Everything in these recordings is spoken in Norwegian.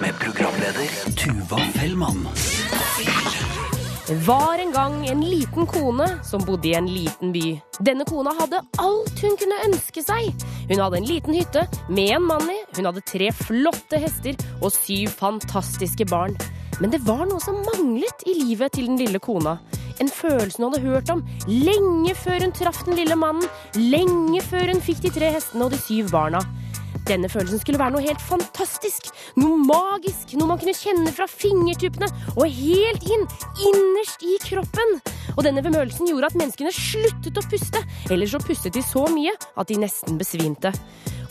Med programleder Tuva Fellmann. Var en gang en liten kone som bodde i en liten by. Denne kona hadde alt hun kunne ønske seg. Hun hadde en liten hytte med en mann i, hun hadde tre flotte hester og syv fantastiske barn. Men det var noe som manglet i livet til den lille kona. En følelse hun hadde hørt om lenge før hun traff den lille mannen, lenge før hun fikk de tre hestene og de syv barna. Denne følelsen skulle være noe helt fantastisk, noe magisk, noe man kunne kjenne fra fingertuppene og helt inn, innerst i kroppen. Og denne bemølelsen gjorde at menneskene sluttet å puste, eller så pustet de så mye at de nesten besvimte.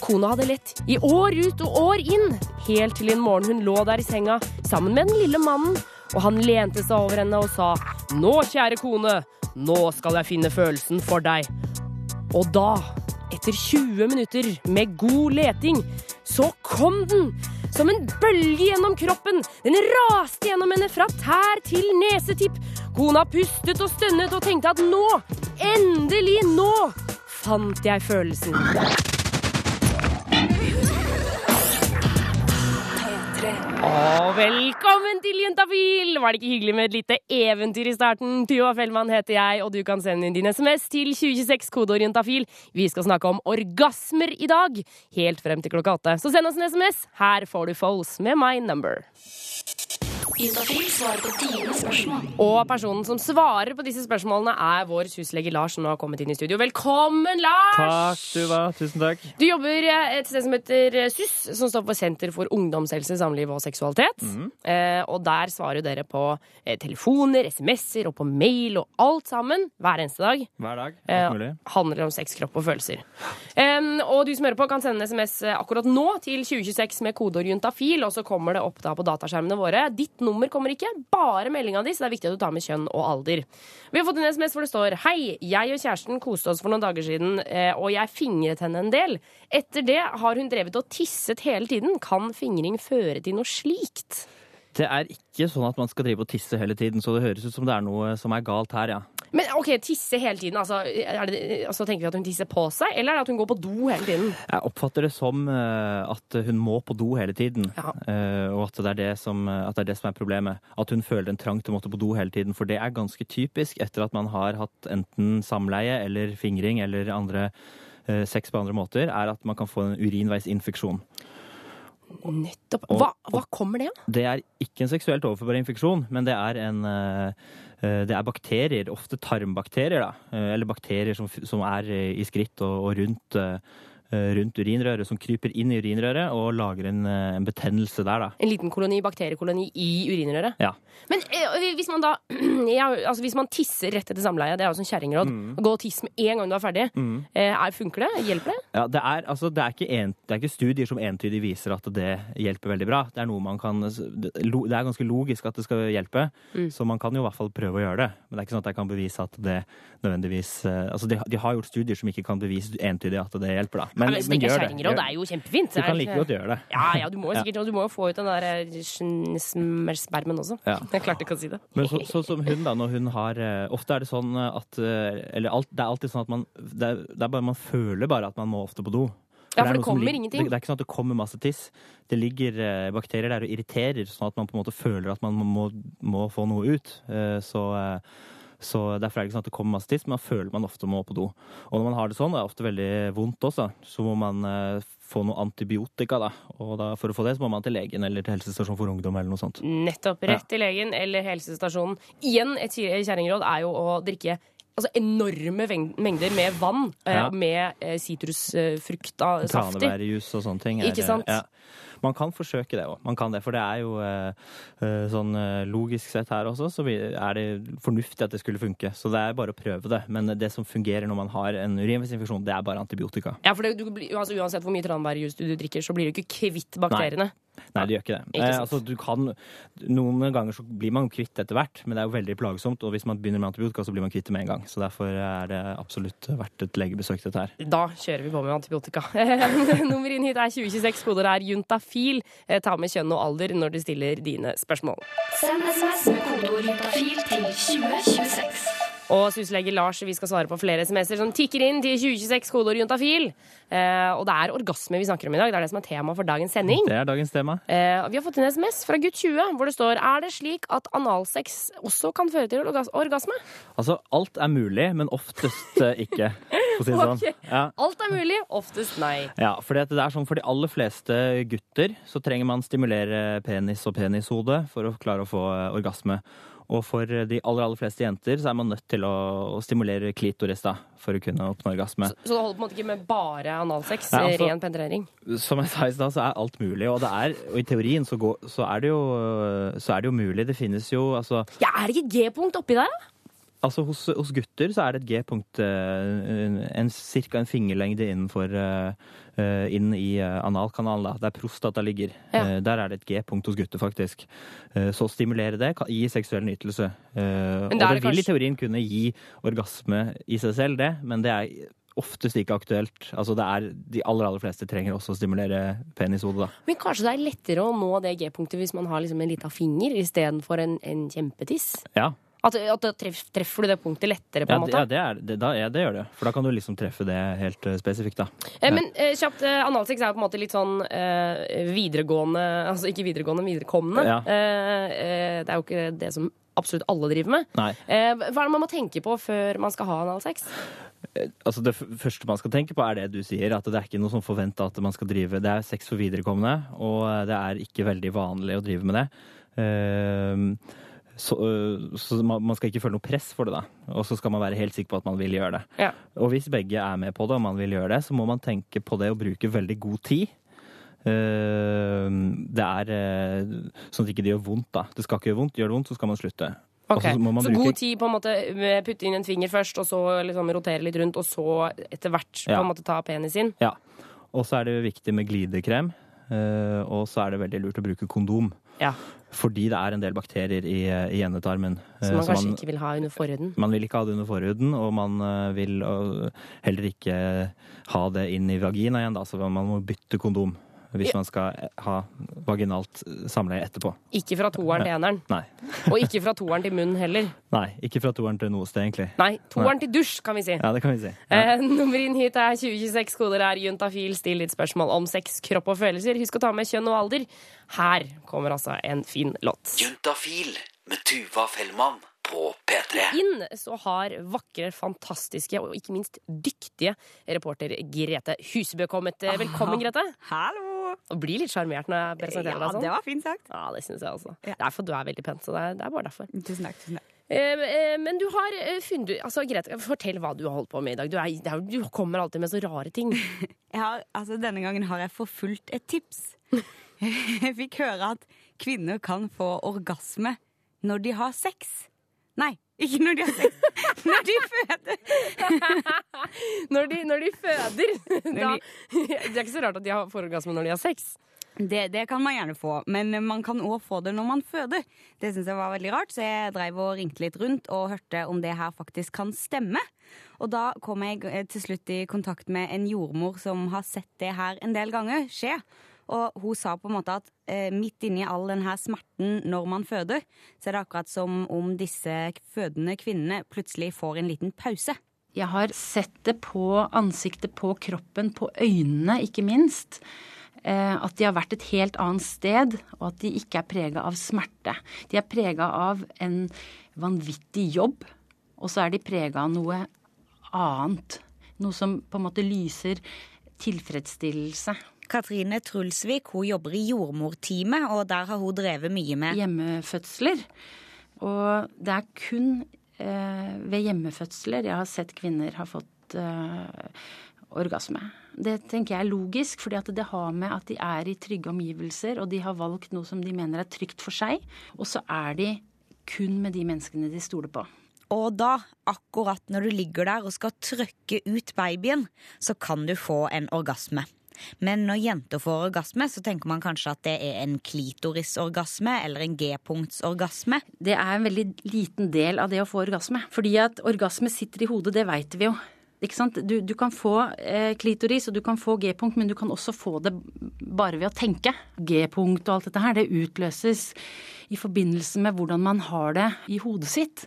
Kona hadde lett i år ut og år inn, helt til en morgen hun lå der i senga sammen med den lille mannen, og han lente seg over henne og sa Nå, kjære kone, nå skal jeg finne følelsen for deg. Og da, etter 20 minutter med god leting, så kom den! Som en bølge gjennom kroppen. Den raste gjennom henne fra tær til nesetipp. Kona pustet og stønnet og tenkte at nå, endelig nå, fant jeg følelsen. Og velkommen til Juntafil! Var det ikke hyggelig med et lite eventyr i starten? Tuva Fellmann heter jeg, og du kan sende inn din SMS til 2026 kodeord juntafil. Vi skal snakke om orgasmer i dag, helt frem til klokka åtte. Så send oss en SMS. Her får du Foles med My Number. Juntafil svarer på dine spørsmål. Og personen som svarer på disse spørsmålene, er vår huslege Lars, som nå har kommet inn i studio. Velkommen, Lars! Takk, Tuva. Tusen takk. Du jobber eh, et sted som heter eh, SUS, som står for Senter for ungdomshelse, samliv og seksualitet. eh, og der svarer dere på eh, telefoner, SMS-er og på mail og alt sammen hver eneste dag. Hver dag. Eh, Alt mulig. handler om sex, kropp og følelser. Og du som hører på, kan sende en SMS akkurat nå til 2026 med kodeord juntafil, og så kommer det opp da på dataskjermene våre. Ditt nummer kommer ikke, bare meldinga di, så det er viktig at du tar med kjønn og alder. Vi har fått en SMS hvor det står Hei, jeg og kjæresten koste oss for noen dager siden, eh, og jeg fingret henne en del. Etter det har hun drevet og tisset hele tiden. Kan fingring føre til noe slikt? Det er ikke sånn at man skal drive og tisse hele tiden, så det høres ut som det er noe som er galt her, ja. Men ok, tisse hele tiden, altså, det, altså tenker vi at hun tisser på seg, eller er det at hun går på do hele tiden? Jeg oppfatter det som eh, at hun må på do hele tiden, Ja. eh, og at det, er det, som, at det er det som er problemet. At hun føler en trang til å måtte på do hele tiden, for det er ganske typisk etter at man har hatt enten samleie eller fingring eller andre eh, sex på andre måter, er at man kan få en urinveisinfeksjon. Nettopp. Hva, hva kommer det av? Det er ikke en seksuelt overførbar infeksjon, men det er en eh, eh, det er bakterier, ofte tarmbakterier, da. eh, Eller bakterier som, som er i skritt og, og rundt, rundt urinrøret, som kryper inn i urinrøret og lager en, eh, en betennelse der, da. En liten koloni, bakteriekoloni i urinrøret? Ja. Men eh, hvis man da ja, altså Hvis man tisser rett etter samleie, det er jo sånn kjerringråd, Mm. gå og tiss med en gang du er ferdig, Mm. er, funker det? Hjelper det? Ja, det er, altså, det, er en, det er ikke studier som entydig viser at det hjelper veldig bra. Det er noe man kan Det er ganske logisk at det skal hjelpe, så man kan jo i hvert fall prøve å gjøre det. Men det er ikke sånn at jeg kan bevise at det nødvendigvis eh, Altså, de, de har gjort studier som ikke kan bevise entydig at det hjelper, da. Men, men, men gjør gjør det. er jo kjempefint. Du kan like godt gjøre det. Ja, ja, du må jo sikkert du må jo få ut den der eh, spermen også. Ja. Jeg klarte ikke å si det. Men så, sånn som hun, da, når hun har eh, Ofte er det sånn at eh, Eller alt, det er alltid sånn at man det er, det er bare Man føler bare at man må ofte på do. Ja, for det, det kommer ingenting. Det, det er ikke sånn at det kommer masse tiss. Det ligger eh, bakterier der og irriterer, sånn at man på en måte føler at man må, må få noe ut. Eh, så, eh, så derfor er det ikke sånn at det kommer masse tiss, men man føler man ofte må på do. Og når man har det sånn, det er ofte veldig vondt også, så må man eh, få noe antibiotika, da. Og da, for å få det, så må man til legen eller til helsestasjon for ungdom eller noe sånt. Nettopp. Rett til legen eller helsestasjonen. Igjen, et kjerringråd er jo å drikke altså enorme mengder med vann eh, Ja. med sitrusfrukt. sitrusfrukta saftig. Tranebærjus og sånne ting. er- Ikke sant? Ja. Man kan forsøke det òg. Man kan det, for det er jo eh, eh, sånn eh, logisk sett her også, så er det fornuftig at det skulle funke. Så det er bare å prøve det. Men det som fungerer når man har en urinveisinfeksjon, det er bare antibiotika. Ja, for det, du, altså, Uansett hvor mye tranbærjus du drikker, så blir du ikke kvitt bakteriene. Nei, det gjør ikke det. Ikke Eh, altså, du kan, noen ganger så blir man kvitt etter hvert, men det er jo veldig plagsomt. Og hvis man begynner med antibiotika, så blir man kvitt det med en gang. Så derfor er det absolutt verdt et legebesøk, dette her. Da kjører vi på med antibiotika. Nummer inn hit er 2026. Koder er juntafil. Eh, Ta med kjønn og alder når du stiller dine spørsmål. Send SMS med kodeord juntafil til 2026. Og syslege Lars, vi skal svare på flere SMS-er som tikker inn til 2026 kodeord juntafil. Eh, og det er orgasme vi snakker om i dag. Det er det som er tema for dagens sending. Det er dagens tema. Eh, vi har fått en SMS fra gutt 20 hvor det står Er det slik at analsex også kan føre til orgasme? Altså, alt er mulig, men oftest eh, ikke. For å si det sånn. Ok. Ja. Alt er mulig, oftest nei. Ja, fordi at det er sånn For de aller fleste gutter så trenger man stimulere penis og penishode for å klare å få eh, orgasme. Og for de aller aller fleste jenter så er man nødt til å, å stimulere klitoris da, for å kunne oppnå orgasme. Så det holder på en måte ikke med bare analsex, Ja, altså- ren penetrering? Som jeg sa i stad, så er alt mulig. Og, det er, og i teorien så, går, så, er det jo, så er det jo mulig. Det finnes jo altså, Ja, er det ikke G-punkt oppi der, da? Altså hos, hos gutter så er det et G-punkt ca. en, cirka en fingerlengde innenfor eh, eh, inn i eh, analkanalen, da, der prostata ligger. Ja. Eh, Der er det et G-punkt hos gutter, faktisk. Eh, Så stimulere det kan gi seksuell nytelse. Eh, Og det det vil i teorien kunne gi orgasme i seg selv, det, men det er oftest ikke aktuelt. Altså det er, De aller aller fleste trenger også å stimulere penishodet. da. Men kanskje det er lettere å nå det G-punktet hvis man har liksom en liten finger istedenfor en, en kjempetiss? Ja, At, at da treff, treffer du det punktet lettere, på en måte? ja, det, er, det, da, ja, det gjør det. For da kan du liksom treffe det helt uh, spesifikt. da. Eh, Men eh, kjapt, eh, analsex er jo på en måte litt sånn eh, videregående Altså ikke videregående, viderekommende. Ja. Eh, det er jo ikke det som absolutt alle driver med. Nei. Hva er det man må tenke på før man skal ha analsex? Altså Det første man skal tenke på, er det du sier. At det er ikke noe som forventa at man skal drive Det er sex for viderekomne, og det er ikke veldig vanlig å drive med det. Ehm, Så, øh, så man man skal ikke føle noe press for det, da. Og så skal man være helt sikker på at man vil gjøre det. Ja. Og hvis begge er med på det, og man vil gjøre det, så må man tenke på det og bruke veldig god tid. Ehm, Det er eh, sånn at ikke det gjør vondt, da. Det skal ikke gjøre vondt. Gjør det vondt, så skal man slutte. Okay. Så man Så bruke- god tid på en måte putte inn en finger først, og så liksom rotere litt rundt, og så etter hvert på Ja. en måte ta penis inn. Ja. Og så er det viktig med glidekrem. Og så er det veldig lurt å bruke kondom. Ja, Fordi det er en del bakterier i, i endetarmen. Som eh, man så kanskje ikke vil ha under forhuden. man vil ikke ha det under forhuden, og man eh, vil heller ikke ha det inn i vagina igjen, da, så man må bytte kondom hvis man skal eh, ha vaginalt samleie etterpå. Ikke fra toeren til eneren. Nei. Og ikke fra toeren til munnen heller. Nei, ikke fra toeren til noe sted, egentlig. Nei, toeren til dusj, kan vi si. Ja, det kan vi si. Ja. Eh, nummer inn hit er 2026. Koder er juntafil. Still ditt spørsmål om sex, kropp og følelser. Husk å ta med kjønn og alder. Her kommer altså en fin låt. Juntafil med Tuva Fellmann på P3. Inn så har vakre, fantastiske og ikke minst dyktige reporter Grete Husebø kommet. Eh, Velkommen, Grete. Hallo! Og blir litt sjarmert når jeg presenterer Ja, deg sånn. Ja, det var fint sagt. Ja, det syns jeg også. Ja. Det er for du er veldig pen, så det er, det er bare derfor. Tusen takk. tusen takk. Men du har eh, funnet Altså, Grete, fortell hva du har holdt på med i dag. Du, er, du kommer alltid med så rare ting. Jeg har, altså, denne gangen har jeg forfulgt et tips. Jeg fikk høre at kvinner kan få orgasme når de har sex. Nei, ikke når de har sex. Når de føder. Når de, når de føder da, Det er ikke så rart at de har får orgasme når de har sex. Det, det kan man gjerne få, men man kan òg få det når man føder. Det syns jeg var veldig rart, så jeg dreiv og ringte litt rundt og hørte om det her faktisk kan stemme. Og da kom jeg eh, til slutt i kontakt med en jordmor som har sett det her en del ganger skje. Og hun sa på en måte at eh, midt inni all denne smerten når man føder, så er det akkurat som om disse fødende kvinnene plutselig får en liten pause. Jeg har sett det på ansiktet, på kroppen, på øynene, ikke minst. Eh, at de har vært et helt annet sted, og at de ikke er prega av smerte. De er prega av en vanvittig jobb, og så er de prega av noe annet. Noe som på en måte lyser tilfredsstillelse. Katrine Trulsvik hun jobber i jordmorteamet, og der har hun drevet mye med hjemmefødsler. Og det er kun eh, ved hjemmefødsler jeg har sett kvinner har fått eh, orgasme. Det tenker jeg er logisk, fordi at det har med at de er i trygge omgivelser, og de har valgt noe som de mener er trygt for seg. Og så er de kun med de menneskene de stoler på. Og da, akkurat når du ligger der og skal trykke ut babyen, så kan du få en orgasme. Men når jenter får orgasme, så tenker man kanskje at det er en klitorisorgasme eller en G-punktsorgasme. Det er en veldig liten del av det å få orgasme. Fordi at orgasme sitter i hodet, det veit vi jo. Du, du kan få eh, klitoris og du kan få G-punkt, men du kan også få det bare ved å tenke. G-punkt og alt dette her, det utløses i forbindelse med hvordan man har det i hodet sitt.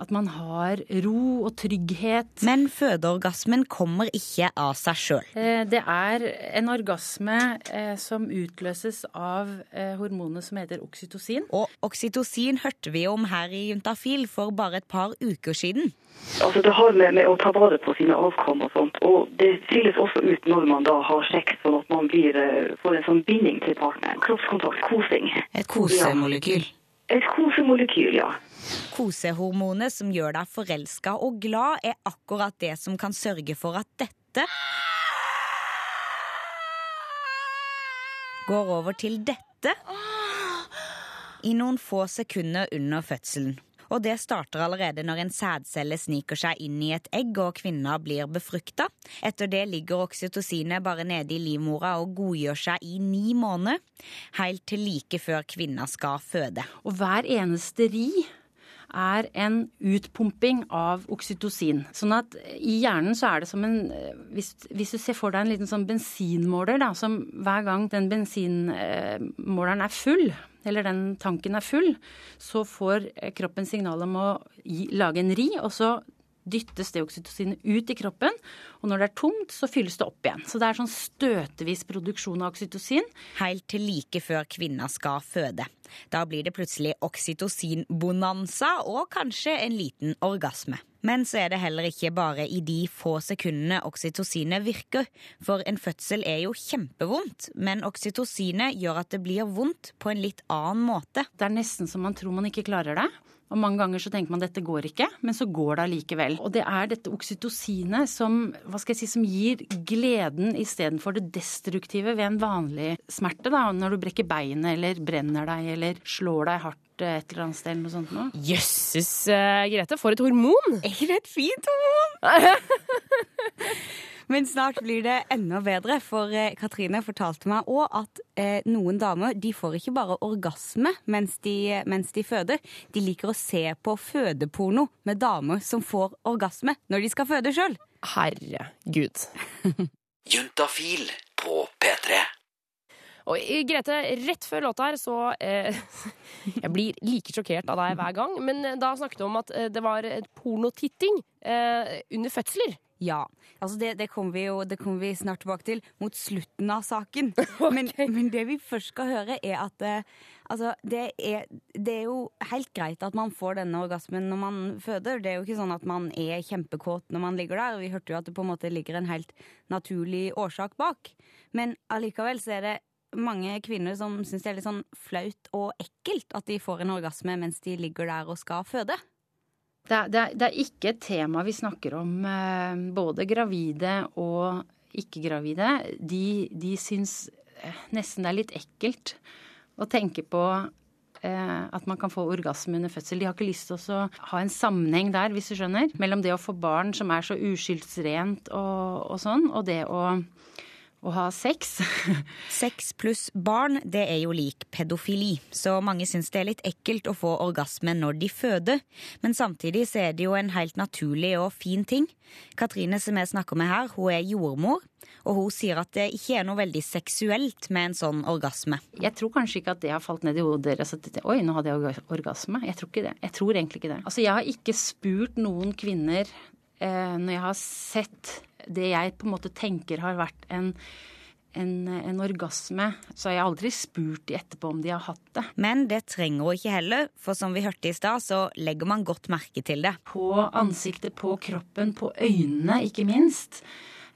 At man har ro og trygghet. Men fødeorgasmen kommer ikke av seg sjøl. Eh, Det er en orgasme eh, som utløses av eh, hormonet som heter oksytocin. Og oksytocin hørte vi om her i Juntafil for bare et par uker siden. Altså Det har med, med å ta vare på sine avkom og sånt. Og det skilles også ut når man da har sex, sånn at man blir, får en sånn binding til partneren. Kroppskontakt, kosing. Et kosemolekyl. Et kosemolekyl, ja. Kosehormonet som gjør deg forelska og glad, er akkurat det som kan sørge for at dette går over til dette i noen få sekunder under fødselen. Og det starter allerede når en sædcelle sniker seg inn i et egg og kvinna blir befrukta. Etter det ligger oksytocinet bare nede i livmora og godgjør seg i ni måneder, helt til like før kvinna skal føde. Og hver eneste ri er en utpumping av oksytocin. Sånn at i hjernen så er det som en Hvis, hvis du ser for deg en liten sånn bensinmåler, da, som hver gang den bensinmåleren er full, eller den tanken er full, så får kroppen signal om å gi, lage en ri, og så dyttes det oksytocinet ut i kroppen. Og når det er tomt, så fylles det opp igjen. Så det er sånn støtevis produksjon av oksytocin. Helt til like før kvinna skal føde. Da blir det plutselig oksytocinbonanza og kanskje en liten orgasme. Men så er det heller ikke bare i de få sekundene oksytocinet virker. For en fødsel er jo kjempevondt, men oksytocinet gjør at det blir vondt på en litt annen måte. Det er nesten som man tror man ikke klarer det. Og mange ganger så tenker man dette går ikke, men så går det allikevel. Og det er dette oksytocinet som, hva skal jeg si, som gir gleden istedenfor det destruktive ved en vanlig smerte. da, Når du brekker beinet eller brenner deg eller slår deg hardt et eller annet sted eller noe sånt noe. Jøsses, uh, Grete, for et hormon! Er et fint hormon? Men snart blir det enda bedre, for eh, Katrine fortalte meg òg at eh, noen damer de får ikke bare orgasme mens de, mens de føder. De liker å se på fødeporno med damer som får orgasme når de skal føde sjøl. Herregud. Juntafil på P3. Og eh, Grete, rett før låta her så eh, Jeg blir like sjokkert av deg hver gang, men eh, da snakket du om at det var pornotitting eh, under fødsler. Ja. altså det, det kommer vi jo det kommer vi snart tilbake til mot slutten av saken. Men, men det vi først skal høre, er at eh, altså, det, er, det er jo helt greit at man får denne orgasmen når man føder. Det er jo ikke sånn at man er kjempekåt når man ligger der. Vi hørte jo at det på en måte ligger en helt naturlig årsak bak. Men allikevel så er det mange kvinner som syns det er litt sånn flaut og ekkelt at de får en orgasme mens de ligger der og skal føde. Det er, det, er, det er, ikke et tema vi snakker om. Eh, både gravide og ikke-gravide. De, de syns nesten det er litt ekkelt å tenke på eh, at man kan få orgasme under fødsel. De har ikke lyst til å ha en sammenheng der, hvis du skjønner, mellom det å få barn som er så uskyldsrent og, og sånn, og det å å ha sex. sex pluss barn, det er jo lik pedofili, så mange syns det er litt ekkelt å få orgasme når de føder. Men samtidig så er det jo en helt naturlig og fin ting. Katrine som jeg snakker med her, hun er jordmor, og hun sier at det ikke er noe veldig seksuelt med en sånn orgasme. Jeg tror kanskje ikke at det har falt ned i hodet deres at oi, nå hadde jeg orgasme. Jeg tror ikke det. Jeg tror egentlig ikke det. Altså, jeg har ikke spurt noen kvinner når jeg har sett det jeg på en måte tenker har vært en en, en, orgasme, så har jeg aldri spurt de etterpå om de har hatt det. Men det trenger hun ikke heller, for som vi hørte i stad, så legger man godt merke til det. På ansiktet, på kroppen, på øynene, ikke minst.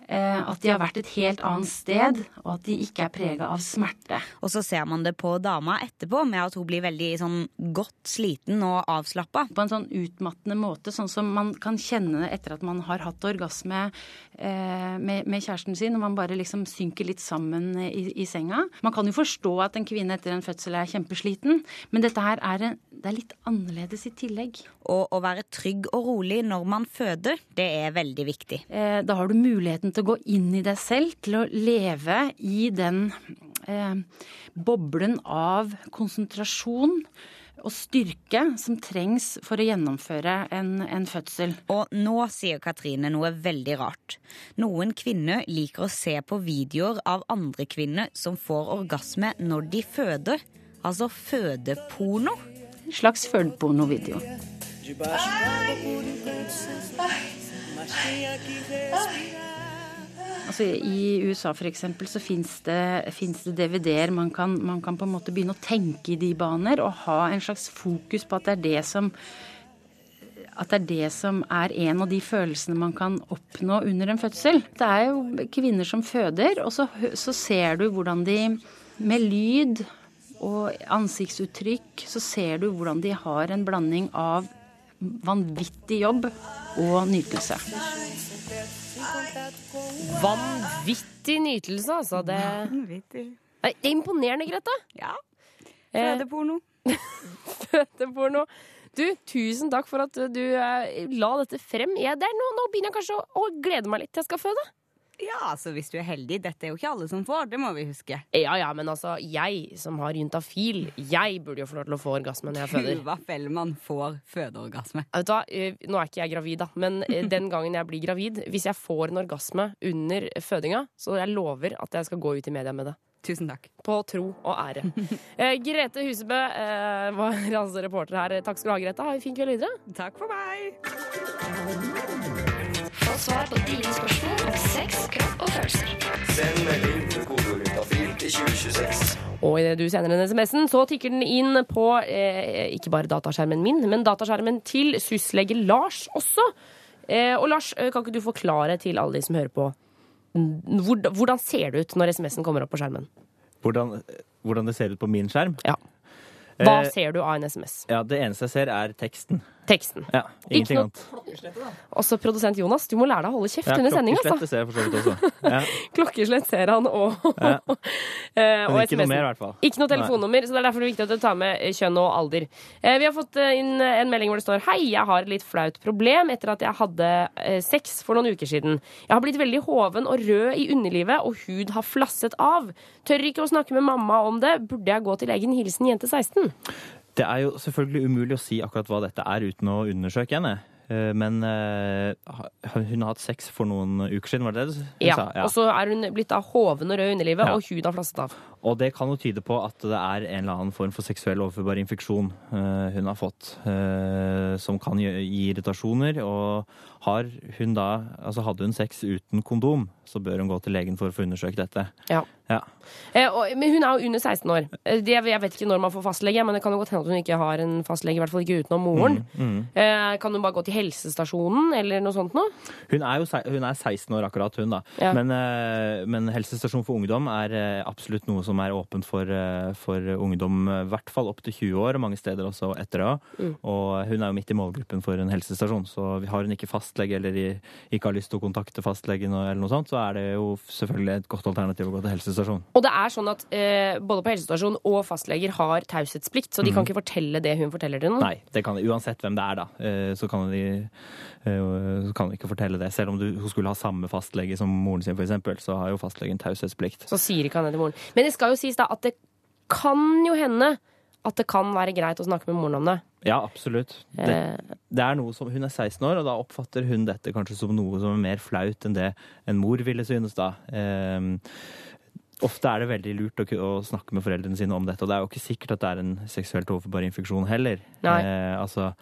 Eh, at de har vært et helt annet sted, og at de ikke er prega av smerte. Og så ser man det på dama etterpå, med at hun blir veldig sånn godt sliten og avslappa. På en sånn utmattende måte, sånn som man kan kjenne etter at man har hatt orgasme eh, med, med, kjæresten sin, og man bare liksom synker litt sammen i, i, senga. Man kan jo forstå at en kvinne etter en fødsel er kjempesliten, men dette her er, en, det er litt annerledes i tillegg. Og å være trygg og rolig når man føder, det er veldig viktig. Eh, da har du muligheten til å gå inn i deg selv, til å leve i den eh, boblen av konsentrasjon og styrke som trengs for å gjennomføre en, en, fødsel. Og nå sier Katrine noe veldig rart. Noen kvinner liker å se på videoer av andre kvinner som får orgasme når de føder. Altså fødeporno. En slags fødepornovideo. Altså, I USA eksempel, så fins det, det DVD-er. Man, man kan på en måte begynne å tenke i de baner og ha en slags fokus på at det er det som at det er det som er en av de følelsene man kan oppnå under en fødsel. Det er jo kvinner som føder, og så, så ser du hvordan de med lyd og ansiktsuttrykk, så ser du hvordan de har en blanding av vanvittig jobb og nytelse. Vanvittig nytelse, altså. Det Vanvittig. det er imponerende, Grete. Ja. Eh, Fødeporno. Fødeporno. Du, tusen takk for at du eh, la dette frem. Ja, det er nå, nå begynner jeg kanskje å, å glede meg litt til jeg skal føde. Ja, altså hvis du er heldig. Dette er jo ikke alle som får, det må vi huske. Ja ja, men altså, jeg som har juntafil, jeg burde jo få lov til å få orgasme når jeg føder. Tuva Fellmann får fødeorgasme. Vet du hva, Nå er ikke jeg gravid, da, men den gangen jeg blir gravid, hvis jeg får en orgasme under fødinga, så jeg lover at jeg skal gå ut i media med det. Tusen takk. På tro og ære. Eh, Grete Husebø eh, var altså reporter her. Takk skal du ha, Grete. Ha en fin kveld videre. Takk for meg. Få svar på dine spørsmål 2026. Og idet du sender den SMS-en, så tikker den inn på eh, ikke bare dataskjermen min, men dataskjermen til syslege Lars også. Eh, og Lars, eh, kan ikke du forklare til alle de som hører på, hvordan ser det ut når SMS-en kommer opp på skjermen? Hvordan, hvordan det ser ut på min skjerm? Ja. Hva Eh, ser du av en SMS? Ja, Det eneste jeg ser, er teksten. Teksten. Ja, Ingenting annet. Også produsent Jonas, du må lære deg å holde kjeft Ja, under sending, altså. Klokkeslettet ser jeg for så vidt også. Ja, Klokkeslett ser han, og, Ja. eh, og ikke noe mer, i hvert fall. Ikke noe telefonnummer, så det er derfor det er viktig at du tar med eh, kjønn og alder. Eh, Vi har fått eh, inn en melding hvor det står Hei, jeg har et litt flaut problem etter at jeg hadde eh, sex for noen uker siden. Jeg har blitt veldig hoven og rød i underlivet, og hud har flasset av. Tør ikke å snakke med mamma om det. Burde jeg gå til legen? Hilsen jente 16. Det er jo selvfølgelig umulig å si akkurat hva dette er uten å undersøke henne. Eh, Men eh, hun har hatt sex for noen uker siden, var det det Ja. sa? Og så er hun blitt da hoven og rød i underlivet, Ja. og huden har flasset av. Og det kan jo tyde på at det er en eller annen form for seksuell overførbar infeksjon eh, hun har fått, som kan gi irritasjoner. Og har hun da, altså hadde hun sex uten kondom, så bør hun gå til legen for å få undersøkt dette. Ja. Ja. Eh, og, men hun er jo under 16 år. Eh, det, jeg vet ikke når man får fastlege, men det kan jo godt hende at hun ikke har en fastlege, i hvert fall ikke utenom moren. Mm, Eh, kan hun bare gå til helsestasjonen eller noe sånt noe? Hun er jo hun er 16 år akkurat, hun da. Ja. Men, eh, men helsestasjon for ungdom er eh, absolutt noe som er åpent for, eh, for ungdom, i hvert fall opp til 20 år, og mange steder også etter det. Mm. Og hun er jo midt i målgruppen for en helsestasjon, så har hun ikke fastlege eller i- ikke har lyst til å kontakte fastlegen eller noe sånt, så er det jo selvfølgelig et godt alternativ å gå til helsestasjon. Og det er sånn at eh, både på helsestasjon og fastleger har taushetsplikt, så de kan ikke fortelle det hun forteller til noen. Mhm. Nei, det kan, uansett hvem det er, da, eh, så kan de eh, kan ikke fortelle det. Selv om du, hun skulle ha samme fastlege som moren sin, eksempel, så har jo fastlegen taushetsplikt. Så sier ikke han det til moren. Men det skal jo sies da at det kan jo hende at det kan være greit å snakke med moren om det. Ja, absolutt. Det, Eh, det er noe som, Hun er 16 år, og da oppfatter hun dette kanskje som noe som er mer flaut enn det en mor ville synes. da. Um, ofte er det veldig lurt å, å snakke med foreldrene sine om dette, og det er jo ikke sikkert at det er en seksuelt overførbar infeksjon heller. Eh, altså,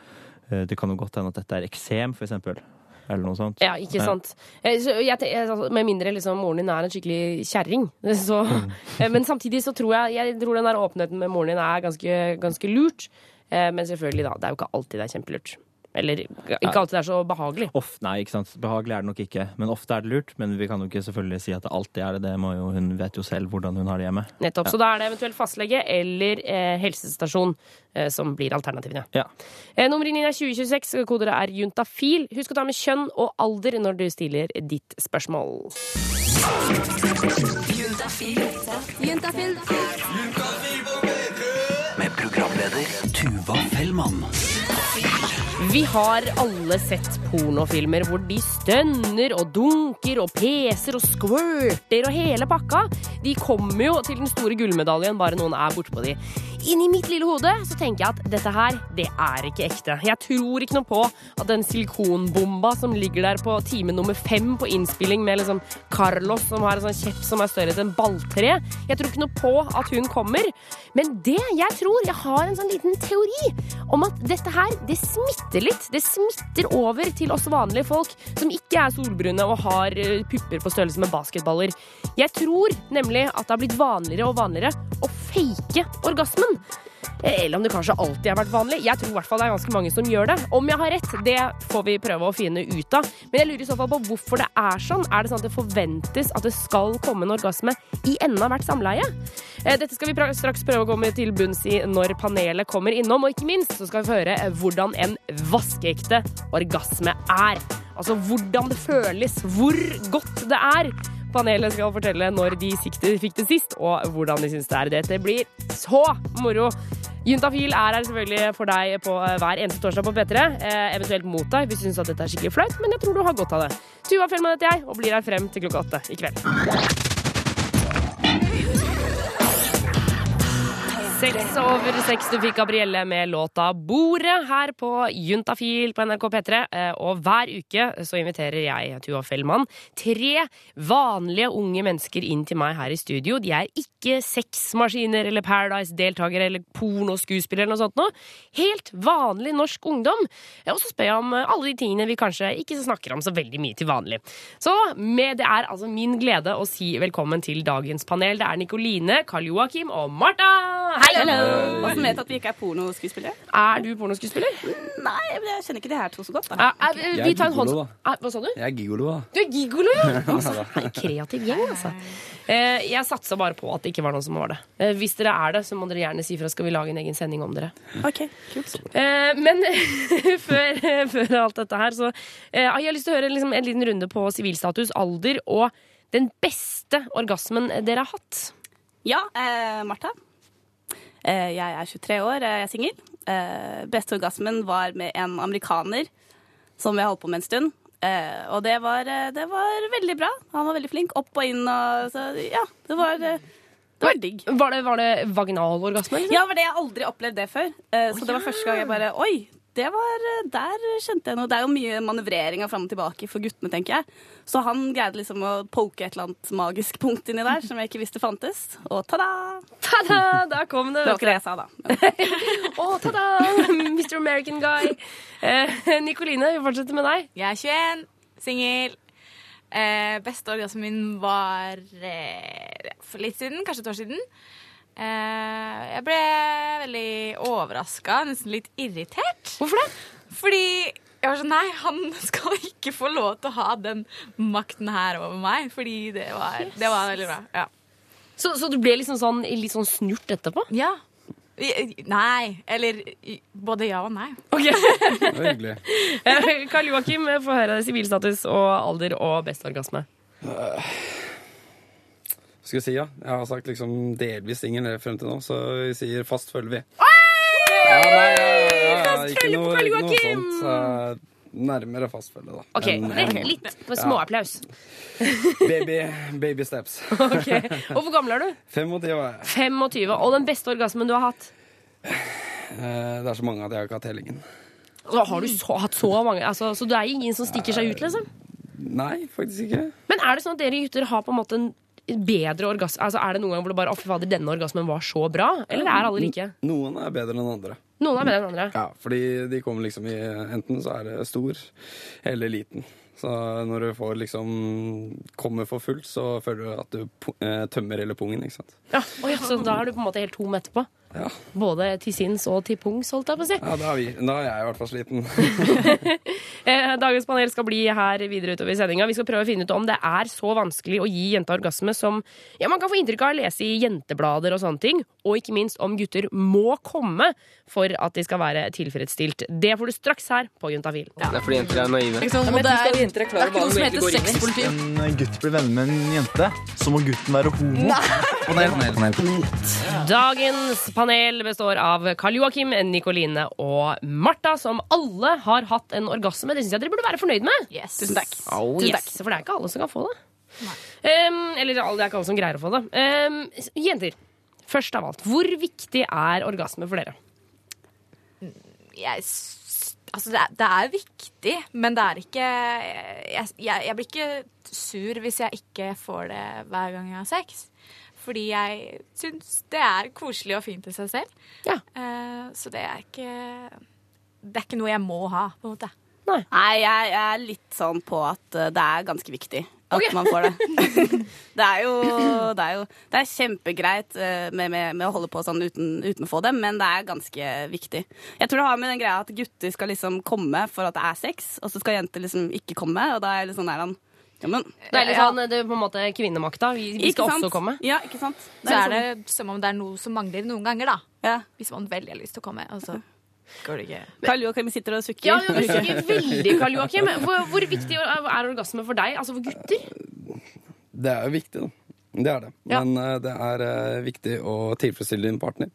eh, Det kan jo godt hende at dette er eksem, for eksempel. Eller noe sånt. Ja, ikke sant. Ja. Jeg, jeg, altså, med mindre liksom, moren din er en skikkelig kjerring. Så, eh, men samtidig så tror jeg, jeg tror den der åpenheten med moren din er ganske, ganske lurt. Eh, Men selvfølgelig, da. Det er jo ikke alltid det er kjempelurt. Eller ikke alltid det er så behagelig. Of, nei, ikke sant. Behagelig er det nok ikke. Men ofte er det lurt. Men vi kan jo ikke selvfølgelig si at det alltid er det. det må jo, hun vet jo selv hvordan hun har det hjemme. Nettopp. Så da er det eventuelt fastlege eller eh, helsestasjon eh, som blir alternativene. Ja. Eh, nummer inn er 2026, Kodere er juntafil. Husk å ta med kjønn og alder når du stiller ditt spørsmål. Med programleder Tuva Fellmann. Vi har alle sett pornofilmer hvor de stønner og dunker og peser og squirter og hele pakka. De kommer jo til den store gullmedaljen bare noen er bortpå de. Inni mitt lille hode så tenker jeg at dette her, det er ikke ekte. Jeg tror ikke noe på at den silikonbomba som ligger der på time nummer fem på innspilling med liksom Carlos som har en sånn kjepp som er større enn et balltre, jeg tror ikke noe på at hun kommer. Men det jeg tror, jeg har en sånn liten teori om at dette her, det smitter litt. Det smitter over til oss vanlige folk som ikke er solbrune og har eh, pupper på størrelse med basketballer. Jeg tror nemlig at det har blitt vanligere og vanligere å fake orgasmen. Eller om det kanskje alltid har vært vanlig. Jeg tror i hvert fall det er ganske mange som gjør det. Om jeg har rett, det får vi prøve å finne ut av. Men jeg lurer i så fall på hvorfor det er sånn. Er det sånn at det forventes at det skal komme en orgasme i enden av hvert samleie? Eh, Dette skal vi straks prøve å komme til bunns i når panelet kommer innom. Og ikke minst så skal vi få høre eh, hvordan en vaskeekte orgasme er. Altså hvordan det føles, hvor godt det er. Panelet skal fortelle når de fikk det sist, og hvordan de syns det er. Dette blir så moro. Juntafil er her selvfølgelig for deg på eh, hver eneste torsdag på P3. Eh, eventuelt mot deg hvis du at dette er skikkelig flaut, men jeg tror du har godt av det. Tuva Fjellmann heter jeg, og blir her frem til klokka åtte i kveld. Seks over seks du fikk Gabrielle med låta 'Bordet' her på Juntafil på NRK P3. Eh, Og hver uke så inviterer jeg, Tuva Fellmann, tre vanlige unge mennesker inn til meg her i studio. De er ikke sexmaskiner eller Paradise-deltakere eller pornoskuespillere eller noe sånt noe. Helt vanlig norsk ungdom. Eh, Og så spør jeg om eh, alle de tingene vi kanskje ikke snakker om så veldig mye til vanlig. Så med det er altså min glede å si velkommen til dagens panel. Det er Nikoline, Karl Joakim og Martha. Hei! Og som vet at vi ikke er pornoskuespillere. Er du pornoskuespiller? Nei, men jeg kjenner ikke de her to så godt. Da. Er, er, Jeg er vi tar en gigolo, Er, hva sa du? Jeg er gigolo, da. Du er gigolo, ja! Altså, en kreativ gjeng, altså. Eh, jeg satsa bare på at det ikke var noen som var det. Eh, hvis dere er det, så må dere gjerne si fra. Skal vi lage en egen sending om dere. Ok, kult. Eh, men før, før alt dette her, så jeg har jeg lyst til å høre liksom, en liten runde på sivilstatus, alder og den beste orgasmen dere har hatt. Ja, eh, Martha. Eh, jeg er 23 år, eh, jeg er singel. Eh, beste orgasmen var med en amerikaner som jeg holdt på med en stund. Og det var, det var veldig bra. Han var veldig flink. Opp og inn og så, Ja, det var, det var digg. Var det, var det vaginal orgasme? Liksom? Ja, var det jeg har aldri opplevd det før. Så det var første gang jeg bare Oi! Det var, eh, der kjente jeg noe. Det er jo mye manøvrering av fram og tilbake for guttene, tenker jeg. Så han greide liksom å poke et eller annet magisk punkt inni der som jeg ikke visste fantes. Og ta-da! Ta-da! Da kom det. Det var ikke det jeg sa, da. Å, ta-da! Mr. American Guy. Eh, Nikoline, vi fortsetter med deg. Jeg er 21, singel. Eh, beste orgasmen min var eh, for litt siden, kanskje et år siden. Eh, jeg ble veldig overraska, nesten litt irritert. Hvorfor det? Fordi jeg var sånn Nei, han skal ikke få lov til å ha den makten her over meg. Fordi det var, det var veldig bra. Ja. Så, så du ble liksom sånn, litt sånn snurt etterpå? ja. Nei. Eller både ja og nei. Ok. Det var hyggelig. Eh, Karl Joakim, få høre sivilstatus og alder og beste orgasme. Hva skal jeg si, ja? Jeg har sagt liksom delvis ingen frem til nå, så vi sier fast følger vi. Ja, nei, ja, ikke følge på Karl Joakim! sånt. Nærmere fast følge, da. Ok, Men, litt, eh, litt for småapplaus. baby, baby steps. Ok. Og hvor gammel er du? 25 år. 25. Og den beste orgasmen du har hatt? Eh, Det er så mange at jeg har ikke hatt tellingen. Så har du så, hatt så mange altså, Så du er ingen som stikker seg ut, liksom? Nei, faktisk ikke. Men er det sånn at dere gutter har på en måte en bedre orgasme? Altså, er det noen gang hvor du bare Å, fy fader, denne orgasmen var så bra? Eller er alle like? Noen er bedre enn andre. Noen er bedre enn andre. Ja, fordi de kommer liksom i Enten så er det stor eller liten. Så når du får liksom kommer for fullt, så føler du at du eh, tømmer hele pungen, ikke sant. Ja, å ja, så da er du på en måte helt tom etterpå? Ja. Både til sinns og til pungs, holdt jeg på å si. Ja, da er, vi, da er jeg i hvert fall sliten. Eh, Dagens panel skal bli her videre utover i sendinga. Vi skal prøve å finne ut om det er så vanskelig å gi jenta orgasme som ja, man kan få inntrykk av å lese i jenteblader og sånne ting. Og ikke minst om gutter må komme for at de skal være tilfredsstilt. Det får du straks her på Juntafil. Det er fordi jenter er naive. det, er, det er ikke noe som heter sexpolitikk. en gutt blir venner med en jente, så må gutten være homo. Panel, panel, panel. Dagens panel består av Karl Joakim, Nikoline og Martha, som alle har hatt en orgasme. Det syns jeg dere burde være fornøyd med. Tusen takk. Oh, Tusen yes, for det er ikke alle som kan få det. Um, eller det er ikke alle som greier å få det. Um, jenter, først av alt, hvor viktig er orgasme for dere? jeg, altså det, er, det er viktig, men det er ikke jeg, jeg, jeg blir ikke sur hvis jeg ikke får det hver gang jeg har sex. Fordi jeg syns det er koselig og fint i seg selv. Eh, så det er ikke Det er ikke noe jeg må ha, på en måte. Nei, jeg, jeg er litt sånn på at eh, det er ganske viktig at man får det. det er jo Det er, jo, det er kjempegreit eh, med, med, med å holde på sånn uten, uten å få det, men det er ganske viktig. Jeg tror det har med den greia at gutter skal liksom komme for at det er sex, og så skal jenter liksom ikke komme, og da er det litt sånn der han ja, men, Det er litt sånn, det er på en måte kvinnemakta. Vi, vi skal sant? også komme. Ja, ikke sant? Så er det som om det er noe som mangler noen ganger, da. Ja. Hvis man veldig har lyst til å komme, og så går det ikke. Karl Joakim sitter og sukker. Ja, du sukker veldig, Karl Joakim. Hvor, hvor viktig er orgasme for deg? Altså for gutter? Det er jo viktig, da. Det er det. Men eh, det er eh, viktig å tilfredsstille din partner.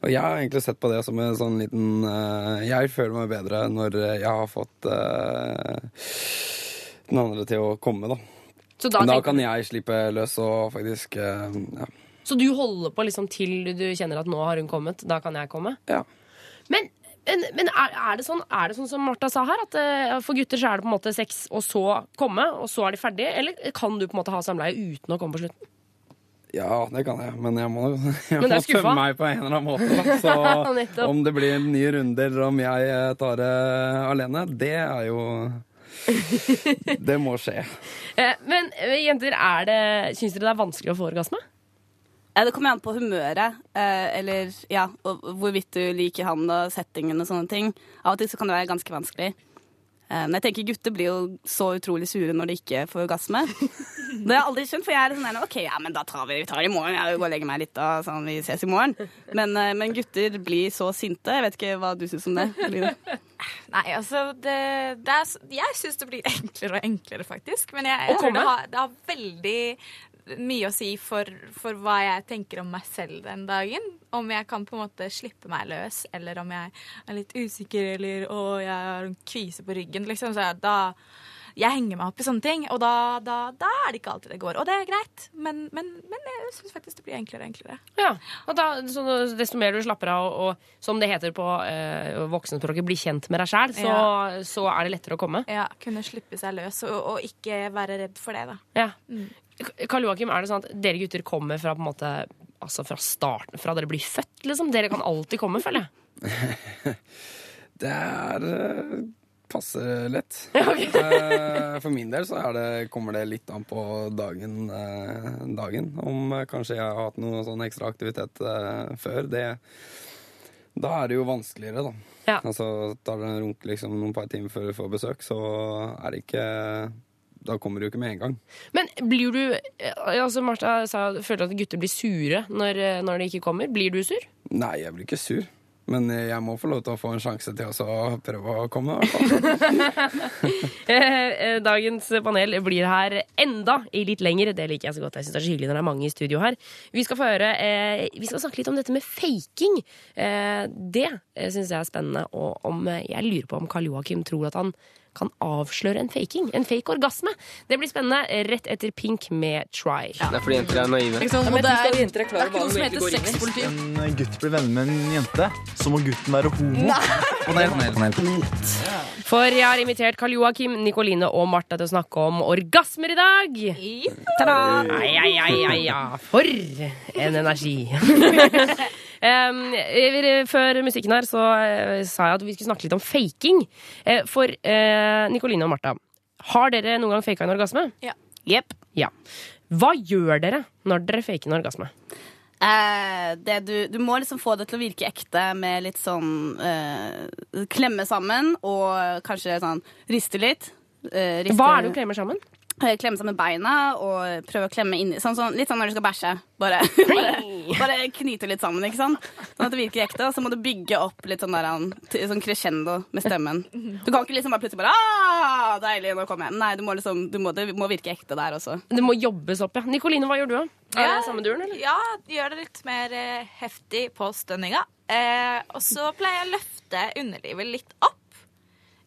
Og jeg har egentlig sett på det som en sånn liten eh, Jeg føler meg bedre når jeg har fått den andre til å komme, da. Så da da tenker kan jeg slippe løs og faktisk eh, ja. Så du holder på liksom til du kjenner at nå har hun kommet, da kan jeg komme? Ja. Men, men, men er, er, det sånn, er det sånn som Martha sa her, at eh, for gutter så er det på en måte sex og så komme, og så er de ferdige? Eller kan du på en måte ha samleie uten å komme på slutten? Ja, det kan jeg, men jeg må, jeg Men må tømme meg på en eller annen måte. Så om det blir nye runder om jeg tar det alene, det er jo Det må skje. Eh, men eh, jenter, er det, syns dere det er vanskelig å få orgasme? Det kommer an på humøret, eh, eller ja, og hvorvidt du liker han og settingen og sånne ting. Av og til så kan det være ganske vanskelig. Eh, men jeg tenker gutter blir jo så utrolig sure når de ikke får orgasme. Det har jeg aldri skjønt, for jeg er sånn der, OK, ja, men da tar vi, vi tar det i morgen. Jeg går og legger meg litt, da, sånn vi ses i morgen. Men, eh, men gutter blir så sinte. Jeg vet ikke hva du syns om det. Line? Nei, altså det, det er, Jeg syns det blir enklere og enklere, faktisk. Men jeg, jeg tror det har, det har veldig mye å si for, for hva jeg tenker om meg selv den dagen. Om jeg kan på en måte slippe meg løs, eller om jeg er litt usikker, eller å, jeg har en kvise på ryggen, liksom. Så da Jeg henger meg opp i sånne ting, og da, da, da er det ikke alltid det går. Og det er greit, men, men, men jeg syns faktisk det blir enklere og enklere. Ja, og da, så desto mer du slapper av og, og som det heter på eh, voksenspråket, bli kjent med deg sjæl, så, Ja. så er det lettere å komme. Ja, Kunne slippe seg løs, og, og ikke være redd for det, da. Ja. Karl Joakim, er det sånn at dere gutter kommer fra på en måte Altså fra starten, fra dere blir født, liksom? Dere kan alltid komme, føler jeg. Det er eh, passe lett. For min del så er det, kommer det litt an på dagen, eh, dagen. Om eh, kanskje jeg har hatt noe sånn ekstra aktivitet før. Det, da er det jo vanskeligere, da. Altså, tar det en runk liksom, noen par timer før du får besøk, så er det ikke Da kommer du jo ikke med en gang. Men blir du eh, altså Martha sa føler at gutter blir sure når, eh, når de ikke kommer. Blir du sur? Nei, jeg blir ikke sur. Men eh, jeg må få lov til å få en sjanse til å prøve å komme. i hvert fall. Dagens panel blir her enda i litt lenger. Det liker jeg så godt. Jeg synes det er så hyggelig når det er mange i studio her. Vi skal få høre eh, Vi skal snakke litt om dette med faking. Eh, det syns jeg er spennende. Og om jeg lurer på om Karl Joakim tror at han kan avsløre en faking. En fake orgasme. Det blir spennende rett etter Pink med Try. Det er fordi jenter er naive. Ikke sant? Og det er, det er ikke noe som heter sexpoliti. En gutt blir venner med en jente, så må gutten være homo. Panel, panel, panel. For jeg har invitert Karl Joakim, Nikoline og Martha til å snakke om orgasmer i dag. Ta-da! Ai, ai, ai, ai, ja. For en energi. Eh, før musikken her så eh, sa jeg at vi skulle snakke litt om faking. Eh, for Nikoline og Martha, har dere noen gang faka en orgasme? Ja. Yep. Ja. Hva gjør dere når dere faker en orgasme? Eh, det du, du må liksom få det til å virke ekte med litt sånn eh, Klemme sammen og kanskje sånn riste litt. Eh, riste- Hva er det du klemmer sammen? Eh, Klemme sammen beina og prøve å klemme inni sånn, sånn, Litt sånn når du skal bæsje. Bare, bare, bare knyte litt sammen, ikke sant? Sånn at det virker ekte. Og så må du bygge opp litt sånn, der, sånn crescendo med stemmen. Du kan ikke liksom bare plutselig bare ah, Deilig, nå kommer jeg. Nei, du må liksom, du må, det må virke ekte der også. Det må jobbes opp, ja. Nikoline, hva gjør du? da? Er det samme duren, eller? Ja, gjør det litt mer eh, heftig på stønninga. Eh, og så pleier jeg å løfte underlivet litt opp.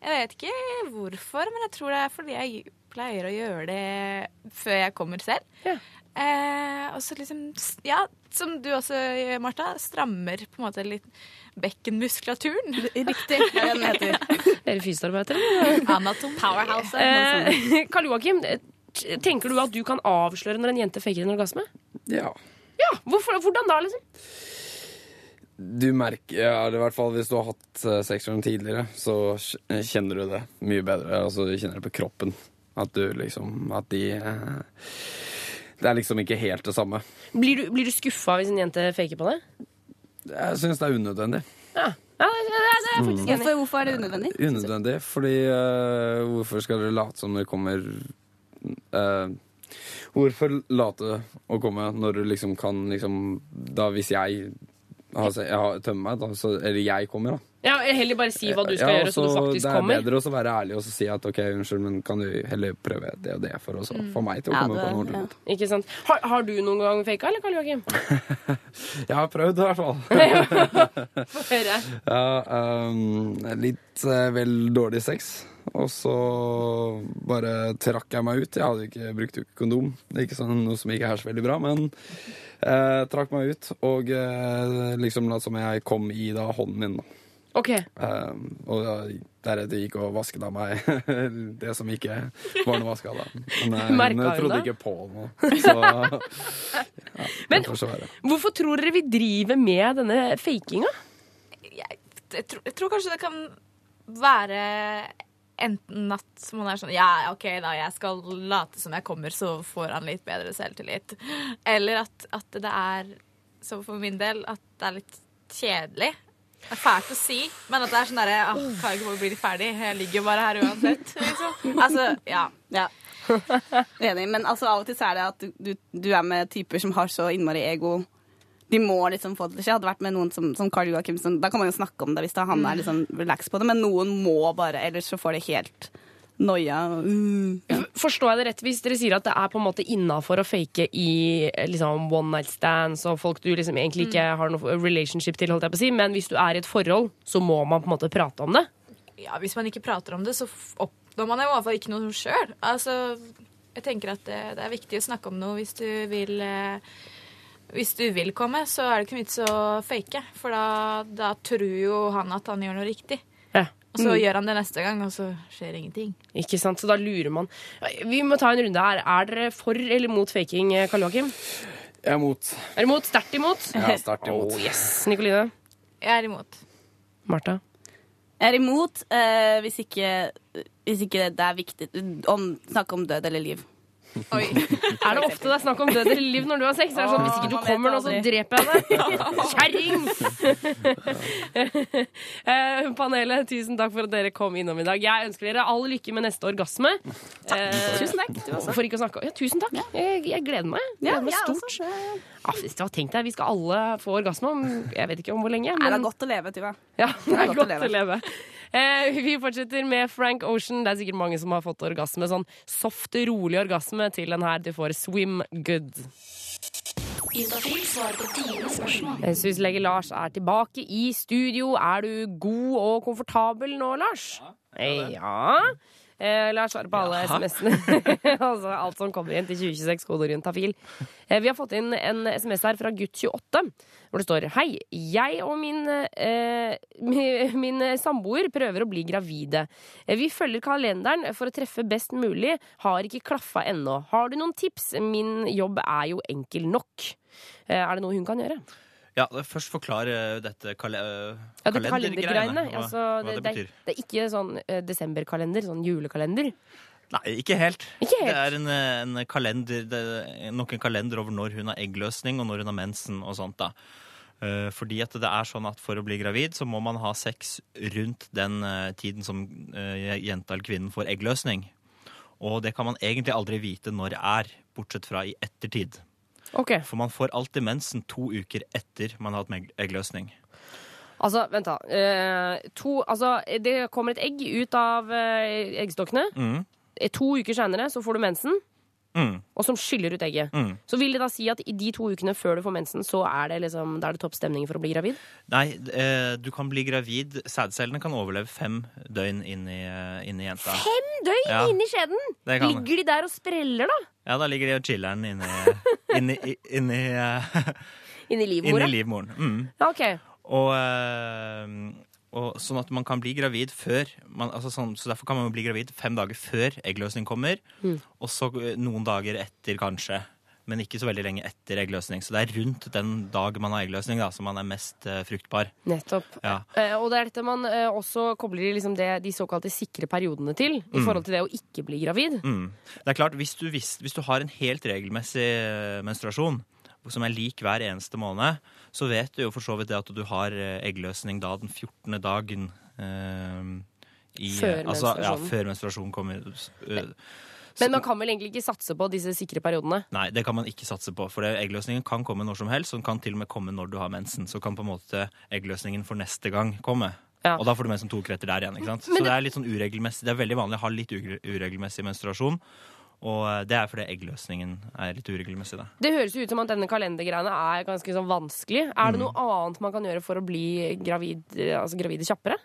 Jeg vet ikke hvorfor, men jeg tror det er fordi jeg pleier å gjøre det før jeg kommer selv. Eh, og så liksom, ja, som du også gjør, Martha, strammer på en måte litt bekkenmuskulaturen. Riktig, Hva er det den heter. Dere fysioterapeuter? Anatom. Powerhouse. Eh, Karl Joakim, eh, tenker du at du kan avsløre når en jente faker en orgasme? Ja. Ja, hvorfor, Hvordan da, liksom? Du merker, ja, i hvert fall hvis du har hatt eh, sex med dem tidligere, så kjenner du det mye bedre. Altså, du kjenner det på kroppen. At du liksom At de eh, Det er liksom ikke helt det samme. Blir du, blir du skuffa hvis en jente faker på det? Jeg syns det er unødvendig. Ja, ja det, er faktisk enig. Hvorfor, hvorfor er det unødvendig? Unødvendig, fordi uh, Hvorfor skal dere late som det kommer uh, Hvorfor late å komme når du liksom kan liksom Da hvis jeg har, se- jeg tømmer meg, da, så, eller jeg kommer, da. Ja, Heller bare si hva du skal gjøre, så du faktisk kommer. Det er bedre å være ærlig og så si at OK, unnskyld, men kan du heller prøve det og det for å Mm. få meg til å Ja, komme det- på en ordentlig måte. Ikke sant? Har, har du noen gang faka, eller, Karl Joakim? Jeg har prøvd, i hvert fall. Få høre. ja, um, litt uh, vel dårlig sex. Og så bare trakk jeg meg ut. Jeg hadde ikke brukt ikke kondom. Det er ikke sånn, noe som ikke er så veldig bra, men eh, trakk meg ut og eh, liksom la som jeg kom i da hånden min. da. Ok. Um, og da, deretter gikk og vasket av meg det som ikke var noe vaska da. Men jeg, men jeg trodde ikke på noe. Så ja, Men-. Hvorfor tror dere vi driver med denne fakinga? jeg, jeg, tror, jeg tror kanskje det kan være enten at man er sånn Ja, OK, da, jeg skal late som jeg kommer, så får han litt bedre selvtillit. Eller at, at det er, så for min del, at det er litt kjedelig. Det er fælt å si, men at det er sånn derre «Åh, Kan jeg ikke bare bli ferdig? Jeg ligger jo bare her uansett. Liksom. Altså, ja. Ja. Enig. Men altså, av og til så er det at du, du er med typer som har så innmari ego. De må liksom få det til å skje. Hadde vært med noen som, som Carl Joachim, som- da kan man jo snakke om det hvis det, han er liksom relax på det, men noen må bare, ellers så får det helt noia. Uh. Forstår jeg det rett hvis dere sier at det er på en måte innafor å fake i liksom, one night stands og folk du liksom egentlig ikke har noe relationship til, holdt jeg på å si, men hvis du er i et forhold, så må man på en måte prate om det? ja, hvis man ikke prater om det, så oppnår man i hvert fall ikke noe sjøl. Altså, jeg tenker at det, det er viktig å snakke om noe hvis du vil eh, Hvis du vil komme, så er det ikke vits å fake, for da, da tror jo han at han gjør noe riktig. Ja. Og så Mm. gjør han det neste gang, og så skjer ingenting. Ikke sant, så da lurer man. Vi må ta en runde her. Er dere for eller mot faking, Karl Joakim? Jeg er mot. Er du mot? Sterkt imot? Ja, sterkt imot. Oh, yes. Nikoline? Jeg er imot. Martha? Jeg er imot eh, hvis, ikke, hvis ikke det er viktig om, Snakke om død eller liv. Oi. Er det ofte det er snakk om død eller liv når du har sex? Er det sånn, Hvis ikke du kommer nå, så dreper jeg deg. Kjerring! Eh, Panelet, tusen takk for at dere kom innom i dag. Jeg ønsker dere all lykke med neste orgasme. Eh, Tusen takk. Du også. For ikke å snakke ja, Tusen takk. Jeg, jeg gleder meg. Jeg gleder meg stort. Ja, har tenkt deg, Vi skal alle få orgasme om jeg vet ikke om hvor lenge. Nei, det er godt å leve, Tuva. ja, det er godt å leve. Eh, vi fortsetter med Frank Ocean. Det er sikkert mange som har fått orgasme. Sånn soft, rolig orgasme til den her. Du får Swim Good. Syslege Lars er tilbake i studio. Er du god og komfortabel nå, Lars? Ja. Eh, Lars svarer på alle. SMS-ene. altså alt som kommer inn til 2026, kodeord juntafil. Eh, vi har fått inn en SMS her fra gutt28, hvor det står Hei, jeg og min, eh, min, min samboer prøver å bli gravide. Eh, vi følger kalenderen for å treffe best mulig, har ikke klaffa ennå. Har du noen tips? Min jobb er jo enkel nok. Eh, er det noe hun kan gjøre? Ja, Først forklare dette kale Ja, det kalendergreiene. Hva, Altså, hva det, det betyr. det er ikke sånn eh, desemberkalender, sånn julekalender. Nei, ikke helt. Ikke helt. Det er en, en kalender, er nok en kalender over når hun har eggløsning og når hun har mensen og sånt. da. Eh, Fordi at det er sånn at For å bli gravid så må man ha sex rundt den eh, tiden som jenta eller kvinnen får eggløsning. Og det kan man egentlig aldri vite når det er, bortsett fra i ettertid. Ok. For man får alltid mensen to uker etter man har hatt egg- eggløsning. Altså, vent da. Eh, to, altså, det kommer et egg ut av eh, eggstokkene. Mm. Eh, To uker senere så får du mensen, Mm. og som skyller ut egget. Mm. Så vil det da si at i de to ukene før du får mensen, så er det, liksom, det, er det topp stemning for å bli gravid? Nei, eh, du kan bli gravid. Sædcellene kan overleve fem døgn inni, eh, inni jenta. Fem døgn Ja. inni skjeden! Ligger de der og spreller, da? Ja, da ligger de og chiller'n inni inni, i- inni, eh, Inni livmora? inni livmoren. Mm. Okay. Og, eh, og sånn at man kan bli gravid før man, altså sånn, Så derfor kan man bli gravid fem dager før eggløsning kommer. Mm. Og så eh, noen dager etter, kanskje. Men ikke så veldig lenge etter eggløsning. Så det er rundt den dag man har eggløsning, da, som man er mest uh, fruktbar. Nettopp. Ja. Uh, og det er dette man uh, også kobler liksom det, de såkalte sikre periodene til, i Mm. forhold til det å ikke bli gravid. Mm. Det er klart, hvis du, hvis, hvis du har en helt regelmessig menstruasjon, som er lik hver eneste måned, så vet du jo for så vidt det at du har eggløsning da den 14. dagen i, Før altså, Ja, menstruasjonen. før menstruasjonen kommer. Men man kan vel egentlig ikke satse på disse sikre periodene? Nei, det kan man ikke satse på. For eggløsningen kan komme når som helst, og den kan til og med komme når du har mensen. Så kan på en måte eggløsningen for neste gang komme. Ja. Og da får du mensen to kretter der igjen. ikke sant? Men Så det- det er litt sånn uregelmessig. Det er veldig vanlig å ha litt uregelmessig menstruasjon. Og eh, det er fordi eggløsningen er litt uregelmessig, da. Det høres jo ut som at denne kalendergreiene er ganske sånn vanskelig. Er det Mm. noe annet man kan gjøre for å bli gravid, eh, altså gravide kjappere?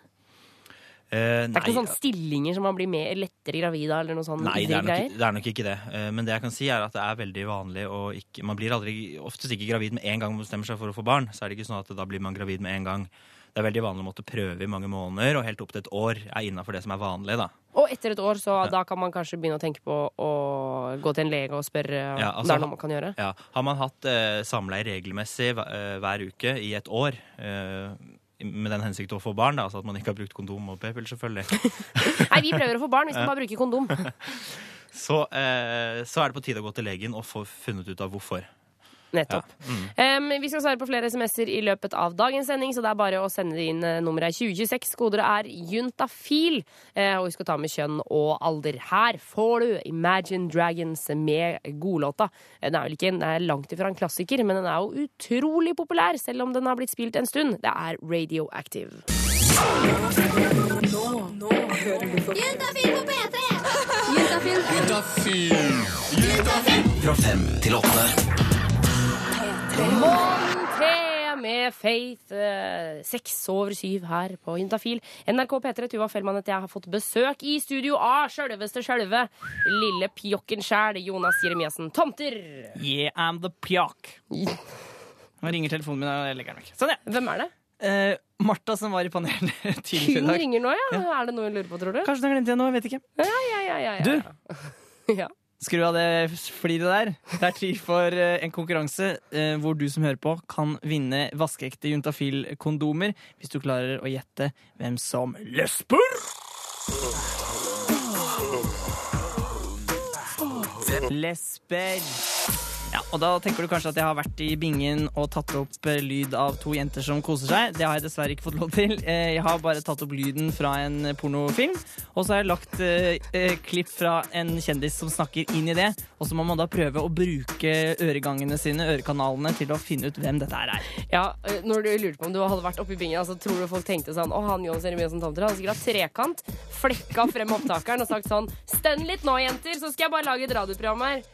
Eh, Det er ikke noen sånne stillinger som man blir mer lettere gravid av, eller noe sånn Nei, det er, nok, det er nok ikke det. Uh, Men det jeg kan si er at det er veldig vanlig å ikke Man blir aldri, oftest ikke gravid med en gang man bestemmer seg for å få barn. Så er det ikke sånn at da blir man gravid med en gang. Det er veldig vanlig å måtte prøve i mange måneder, og helt opp til et år er innafor det som er vanlig. da. Og etter et år, så da kan man kanskje begynne å tenke på å gå til en lege og spørre Ja, om altså, det er man kan gjøre? Ja. Har man hatt eh, samleie regelmessig hver, eh, hver uke i et år, eh, med den hensikt å få barn, da, altså at man ikke har brukt kondom og p-piller, selvfølgelig, Nei, vi prøver å få barn, vi skal bare bruke kondom. så, eh, så er det på tide å gå til legen og få funnet ut av hvorfor. Nettopp. Ja. Mm. Um, vi skal svare på flere SMS-er i løpet av dagens sending, så det er bare å sende inn. Eh, Nummeret er 2026. Kodet er juntafil. Uh, og vi skal ta med kjønn og alder. Her får du Imagine Dragons med godlåta. Eh, Den er vel ikke den er langt ifra en klassiker, men den er jo utrolig populær, selv om den har blitt spilt en stund. Det er Radioactive. Nå, nå hører du på Juntafil på P3! Juntafil Juntafil. Fra fem til åtte. Monté med Faith. eh, Seks over syv her på Juntafil. NRK P3 Tuva Fellmann heter jeg har fått besøk i studio av sjølveste sjølve. Lille pjokken sjæl, Jonas Jeremiassen Tomter. Yeah, I'm the pjokk. Nå ringer telefonen min, og jeg legger den vekk. Sånn, ja. Hvem er det? Eh, Martha som var i panelet tidligere i Hun ringer nå, ja. Er det noe hun lurer på, tror du? Kanskje hun har glemt det nå, jeg vet ikke. Ja, ja, ja, ja, ja. Du, ja. Skru av det fliret der. Det er tid for eh, en konkurranse eh, hvor du som hører på, kan vinne vaskeekte juntafil-kondomer hvis du klarer å gjette hvem som lesper. Lesber. Ja, og Da tenker du kanskje at jeg har vært i bingen og tatt opp eh, lyd av to jenter som koser seg. Det har jeg dessverre ikke fått lov til. Eh, Jeg har bare tatt opp lyden fra en pornofilm. Og så har jeg lagt eh, klipp fra en kjendis som snakker inn i det. Og så må man da prøve å bruke øregangene sine, ørekanalene, til å finne ut hvem dette er. Ja, når du lurte på om du hadde vært oppe i bingen, altså, tror du folk tenkte sånn Å, han Jonas som Tomter hadde sikkert hatt trekant, flekka frem opptakeren og sagt sånn Stønn litt nå, jenter, så skal jeg bare lage et radioprogram her.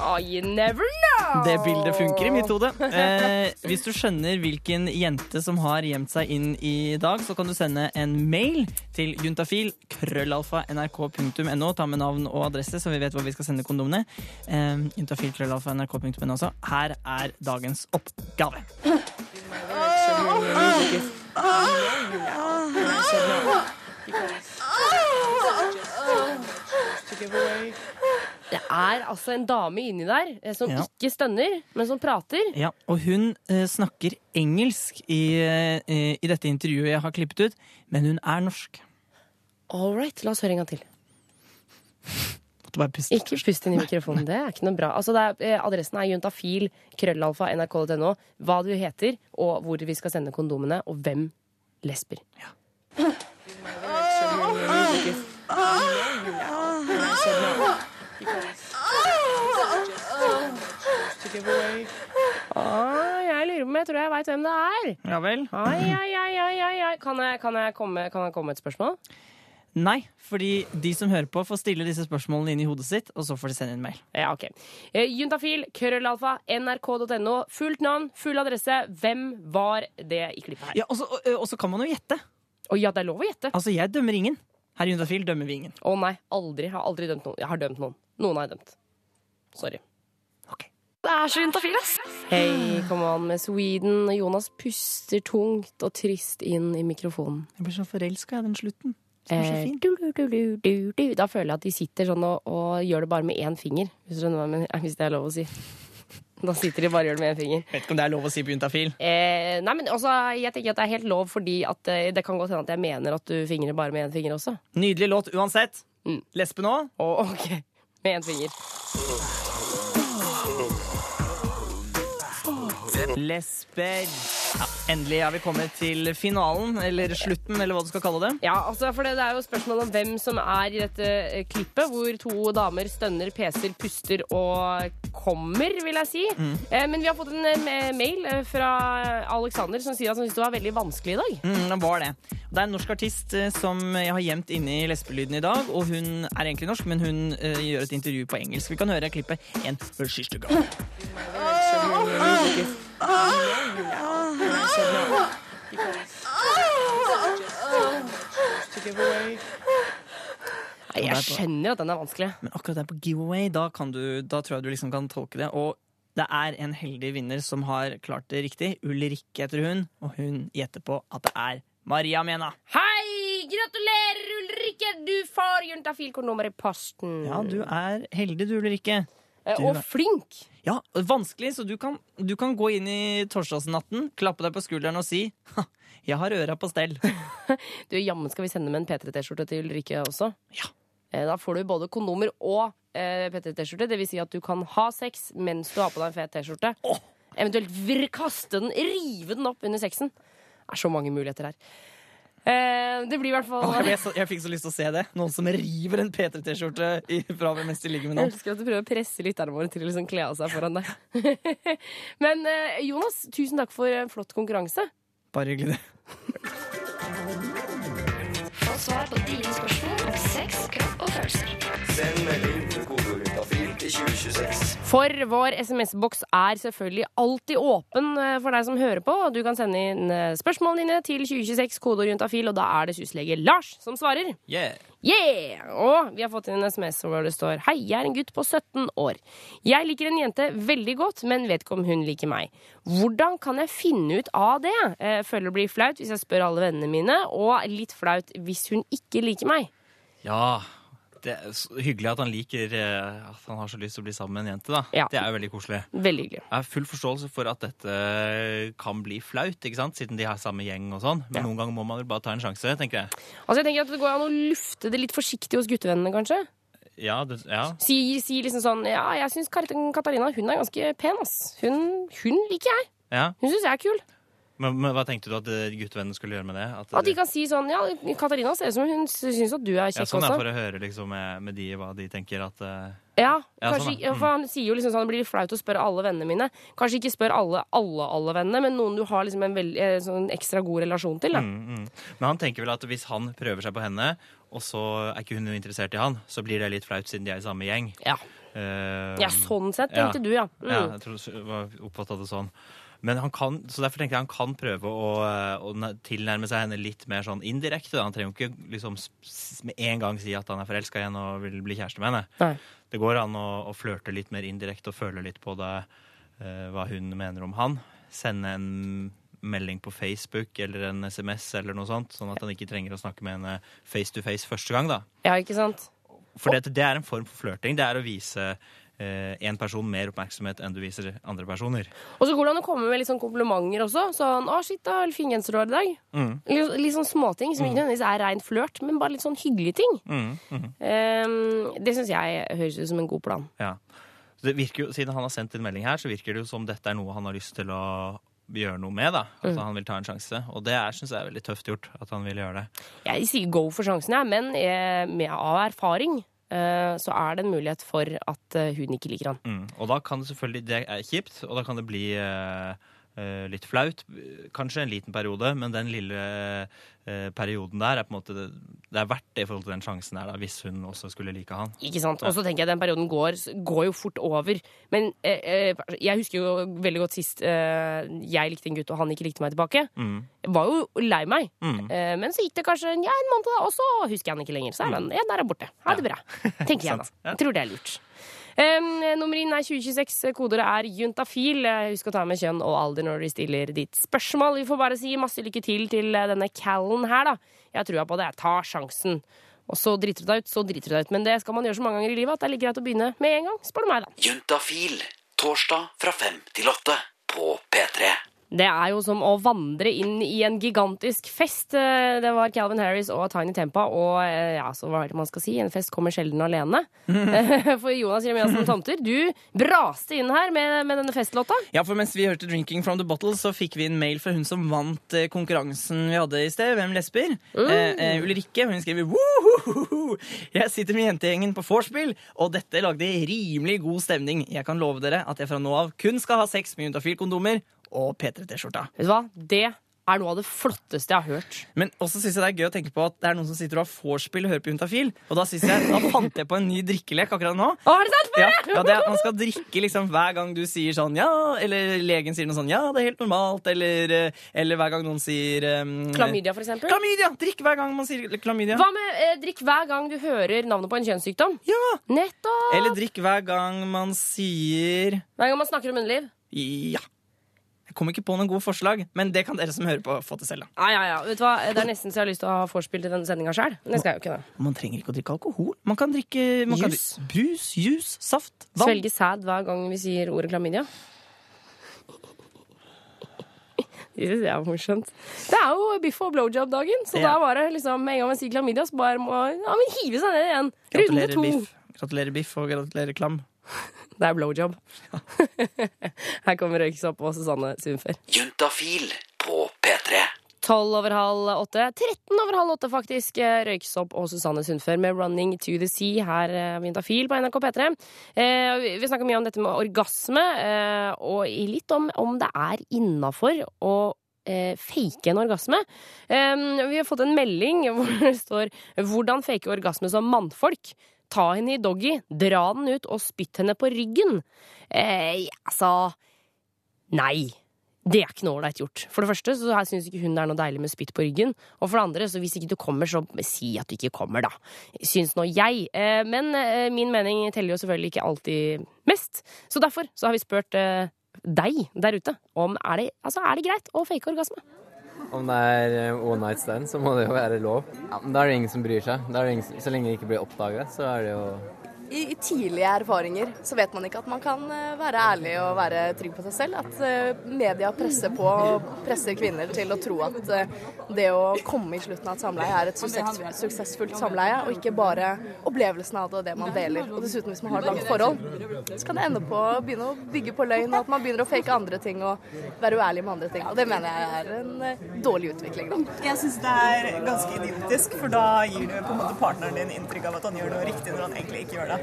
Oh, you never know! Det bildet funker i mitt hode. Eh, hvis du skjønner hvilken jente som har gjemt seg inn i dag, så kan du sende en mail til juntafil krøllalfa nrk.no. Ta med navn og adresse, så vi vet hvor vi skal sende kondomene. Eh, juntafil krøllalfa nrk.no også. Her er dagens oppgave. Det er altså en dame inni der eh, som Ja. ikke stønner, men som prater. Ja, og hun eh, snakker engelsk i, eh, i dette intervjuet jeg har klippet ut, men hun er norsk. All right, la oss høre en gang til. Måtte bare puste. Ikke pust inn i mikrofonen, det er ikke noe bra. Altså, det er, eh, adressen er juntafil, krøllalfa, nrk.no. Hva du heter, og hvor vi skal sende kondomene, og hvem lesber. Ah, jeg lurer på om jeg tror jeg veit hvem det er. Ja vel? Ai, ai, ai, ai, ai. Kan, jeg, kan, jeg komme, kan jeg komme med et spørsmål? Nei, fordi de som hører på, får stille disse spørsmålene inn i hodet sitt, og så får de sende inn mail. Ja, ok. Eh, Juntafil, krøllalfa, nrk.no. Fullt navn, full adresse. Hvem var det i klippet her? Ja, og så kan man jo gjette. Å ja, det er lov å gjette. Altså, jeg dømmer ingen. Her i Juntafil dømmer vi ingen. Å nei, aldri. Jeg har aldri dømt noen. Jeg har dømt noen. Noen har jeg dømt. Sorry. Det er så juntafil, ass. Hei, kom an med Sweden. Jonas puster tungt og trist inn i mikrofonen. Jeg blir så forelska i den slutten. Så Eh, fin. du, du, du, du, du, du. Da føler jeg at de sitter sånn og, og gjør det bare med én finger. Hvis det er lov å si. Da sitter de bare og gjør det med én finger. Vet ikke om det er lov å si på juntafil. Eh, nei, men altså, jeg tenker at det er helt lov, fordi at eh, det kan godt hende at jeg mener at du fingrer bare med én finger også. Nydelig låt uansett. Mm. Lesbe nå? Å, ok. Med én finger. Lesber. Ja, endelig er vi kommet til finalen, eller slutten, eller hva du skal kalle det. Ja, altså, for det, det er jo spørsmål om hvem som er i dette eh, klippet, hvor to damer stønner, peser, puster og kommer, vil jeg si. Mm. Eh, men vi har fått en eh, mail eh, fra Alexander som sier at han syns det var veldig vanskelig i dag. Mm, det var det. Det er en norsk artist som jeg har gjemt inne i lesbelyden i dag. Og hun er egentlig norsk, men hun uh, gjør et intervju på engelsk. Vi kan høre klippet en siste gang. Nei, jeg skjønner at den er vanskelig. Men akkurat der på giveaway, da, kan du, da tror jeg du liksom kan tolke det. Og det er en heldig vinner som har klart det riktig. Ulrikke heter hun, og hun gjetter på at det er Maria Mena. Hei! Gratulerer, Ulrikke! Du får juntafilkortnummer i posten. Ja, du er heldig du, Ulrikke. Eh, og flink. Ja, vanskelig, så du kan, du kan gå inn i torsdagsnatten, klappe deg på skulderen og si jeg har øra på stell. Du, Jammen skal vi sende med en P3T-skjorte til Ulrikke også. Ja. Da får du både kondomer og eh, P3T-skjorte. Det vil si at du kan ha sex mens du har på deg en fet T-skjorte. Eventuelt vr- kaste den, rive den opp under sexen. Det er så mange muligheter her. Eh, det blir i hvert fall jeg, så, jeg fikk så lyst til å se det. Noen som river en P3T-skjorte fra meg mens de ligger med Jeg noen. elsker at du prøver å presse lytterne våre til å liksom kle av seg foran deg. Men eh, Jonas, tusen takk for en flott konkurranse. Bare hyggelig, det. Få svar på dine spørsmål om sex, kropp og følelser. Send melding For vår SMS-boks er selvfølgelig alltid åpen eh, for deg som hører på. Du kan sende inn eh, spørsmålene dine til 2026 kodeord juntafil, og da er det syslege Lars som svarer. Yeah. Yeah! Og vi har fått inn en SMS hvor det står Hei, jeg er en gutt på 17 år. Jeg liker en jente veldig godt, men vet ikke om hun liker meg. Hvordan kan jeg finne ut av det? Eh, Føler det blir flaut hvis jeg spør alle vennene mine, og litt flaut hvis hun ikke liker meg. Ja, det er så hyggelig at han liker eh, at han har så lyst til å bli sammen med en jente. da. Ja. Det er jo veldig koselig. Veldig hyggelig. Jeg har full forståelse for at dette kan bli flaut, ikke sant? siden de har samme gjeng og sånn. Men noen ganger må man vel bare ta en sjanse, tenker jeg. Altså jeg tenker at Det går an å lufte det litt forsiktig hos guttevennene, kanskje. Ja, det, ja. Si, si liksom sånn Ja, jeg syns Katarina hun er ganske pen, ass. Hun, hun liker jeg. ja. Hun syns jeg er kul. Men, men hva tenkte du at eh, guttevennene skulle gjøre med det? At, At de kan si sånn Ja, Katarina ser ut som hun syns at du er kjekk ja, sånn er også. for å høre liksom, med, med de hva de tenker at uh, Ja, Ja, kanskje, sånn. Mm. for Han sier jo liksom sånn det blir flaut å spørre alle vennene mine. Kanskje ikke spør alle alle alle vennene, men noen du har liksom en veldig, eh, sånn ekstra god relasjon til. Mm, mm. Men han tenker vel at hvis han prøver seg på henne, og så er ikke hun interessert i han, så blir det litt flaut siden de er i samme gjeng. Ja. uh, Ja, sånn sett tenkte du, ja. Mm. Ja, jeg tror jeg var oppfattet det sånn. Men han kan, så derfor tenker jeg han kan prøve å, eh, å tilnærme seg henne litt mer sånn indirekte. da. Han trenger jo ikke liksom med en gang si at han er forelska igjen og vil bli kjæreste med henne. Nei. Det går an å, å flørte litt mer indirekte og føle litt på det, uh, hva hun mener om han. Sende en melding på Facebook eller en SMS eller noe sånt, sånn at han ikke trenger å snakke med henne face to face første gang. da. Ja, ikke sant? For det, det er en form for flørting. Det er å vise eh, en person mer oppmerksomhet enn du viser andre personer. Og så går det an å komme med litt sånn komplimenter også. Sånn 'Å, shit, da, fin genser du har i dag'. Mm. Litt, litt sånn småting som ikke nødvendigvis er rein flørt, men bare litt sånn hyggelige ting. Mm, mm. Ehm, det syns jeg høres ut som en god plan. Ja. Jo, Siden han har sendt en melding her, så virker det jo som dette er noe han har lyst til å gjøre noe med. da. At Mm. han vil ta en sjanse. Og det syns jeg er veldig tøft gjort. at han vil gjøre det. Jeg sier go for sjansen, jeg, men jeg, med av erfaring eh, så er det en mulighet for at huden hun ikke liker han. Mm. Og da kan det selvfølgelig Det er kjipt, og da kan det bli eh, eh, litt flaut. Kanskje en liten periode, men den lille eh, perioden der er på en måte det, er verdt det i forhold til den sjansen der, da, hvis hun også skulle like han. Ikke sant? Og så tenker jeg den perioden går, går jo fort over. Men eh, eh, jeg husker jo veldig godt sist eh, jeg likte en gutt, og han ikke likte meg tilbake. Mm. Jeg var jo lei meg. Mm. Eh, men så gikk det kanskje ja, en måned, og så husker jeg han ikke lenger. Så er han, ja, der er borte. Ha det bra. Tenker jeg da. Jeg tror det er lurt. Um, nummer inn er 2026. Kodeordet er juntafil. Husk å ta med kjønn og alder når de stiller ditt spørsmål. Vi får bare si masse lykke til til eh, denne Callen her, da. Jeg har trua på det. Ta sjansen. Og så driter du deg ut, så driter du deg ut. Men det skal man gjøre så mange ganger i livet at det er like greit å begynne med en gang, spør du meg, da. Juntafil. Torsdag fra fem til åtte på P3. Det er jo som å vandre inn i en gigantisk fest. Eh, Det var Calvin Harris og Tiny Tempa, og eh, ja, så hva er det man skal si? En fest kommer sjelden alene. For Jonas Jeremiassen Tomter, du braste inn her med, med denne festlåta. Ja, for mens vi hørte 'Drinking from the Bottle', så fikk vi en mail fra hun som vant eh, konkurransen vi hadde i sted. Hvem lesber? Mm. Eh, Ulrikke. Hun skriver «Wohohoho! Jeg sitter med jentegjengen på vorspiel, og dette lagde rimelig god stemning. Jeg kan love dere at jeg fra nå av kun skal ha sex med juntafil-kondomer og P3T-skjorta. Vet du hva? Det er noe av det flotteste jeg har hørt. Men også synes jeg det er gøy å tenke på at det er noen som sitter og har vorspiel og hører på Juntafil. Og da, jeg, da fant jeg på en ny drikkelek akkurat nå. Å, er det sant? Ja, ja, det er Man skal drikke liksom hver gang du sier sånn ja, eller legen sier noe sånn ja, det er helt normalt, eller, eh, eller hver gang noen sier um, Klamydia, for eksempel. Klamydia! Drikk hver gang man sier klamydia. Hva med eh, drikk hver gang du hører navnet på en kjønnssykdom? Ja! Nettopp! Eller drikk hver gang man sier Hver gang man snakker om underliv? ja. Kom ikke på noen gode forslag, men det kan dere som hører på, få til selv. da. Ja, ja, ja. Vet du hva? Det er nesten så jeg har lyst til å ha vorspiel til denne sendinga sjøl. Det skal jeg jo ikke. da. Man trenger ikke å drikke alkohol. Man kan drikke man kan Juice. drikke Brus, juice, saft, vann. Svelge sæd hver gang vi sier ordet klamydia. Det synes jeg er morsomt. Det er jo biff og blowjob-dagen, så Ja. da var det liksom med en gang man sier klamydia, så bare må ja, men hive seg ned igjen. Runde Gratulerer, to. biff. Gratulerer, biff, og gratulerer, klam. Det er blowjob. Her kommer Røyksopp og Susanne Sundfør. Juntafil på P3. 12 over halv åtte. 13 over halv åtte, faktisk. eh, Røyksopp og Susanne Sundfør med 'Running to the Sea' her eh, Vintafil på NRK P3. Eh, vi- snakker mye om dette med orgasme, eh, og litt om om det er innafor å eh, fake en orgasme. Vi har fått en melding hvor det står 'Hvordan fake orgasme som mannfolk'. Ta henne i doggy, dra den ut og spytt henne på ryggen. Eh, altså Nei. Det er ikke noe ålreit gjort. For det første så syns ikke hun det er noe deilig med spytt på ryggen. Og for det andre, så hvis ikke du kommer, så si at du ikke kommer, da. Syns nå jeg. Eh, Men eh, min mening teller jo selvfølgelig ikke alltid mest. Så derfor så har vi spurt eh, deg der ute om er det, altså, er det greit å fake orgasme. Om det er eh, one night stand, så må det jo være lov. Ja, men da er det ingen som bryr seg. Ingen, så lenge det ikke blir oppdaget, så er det jo I, tidlige erfaringer så vet man ikke at man kan eh, være ærlig og være trygg på seg selv. At eh, media presser på og presser kvinner til å tro at eh, det å komme i slutten av et samleie er et suksess, suksessfullt samleie, og ikke bare opplevelsen av det og det man deler. Og dessuten, hvis man har et langt forhold, så kan det ende på å begynne å bygge på løgn, og at man begynner å fake andre ting og være uærlig med andre ting. Og det mener jeg er en dårlig utvikling, da. Jeg syns det er ganske idiotisk, for da gir du på en måte partneren din inntrykk av at han gjør noe riktig når han egentlig ikke gjør det.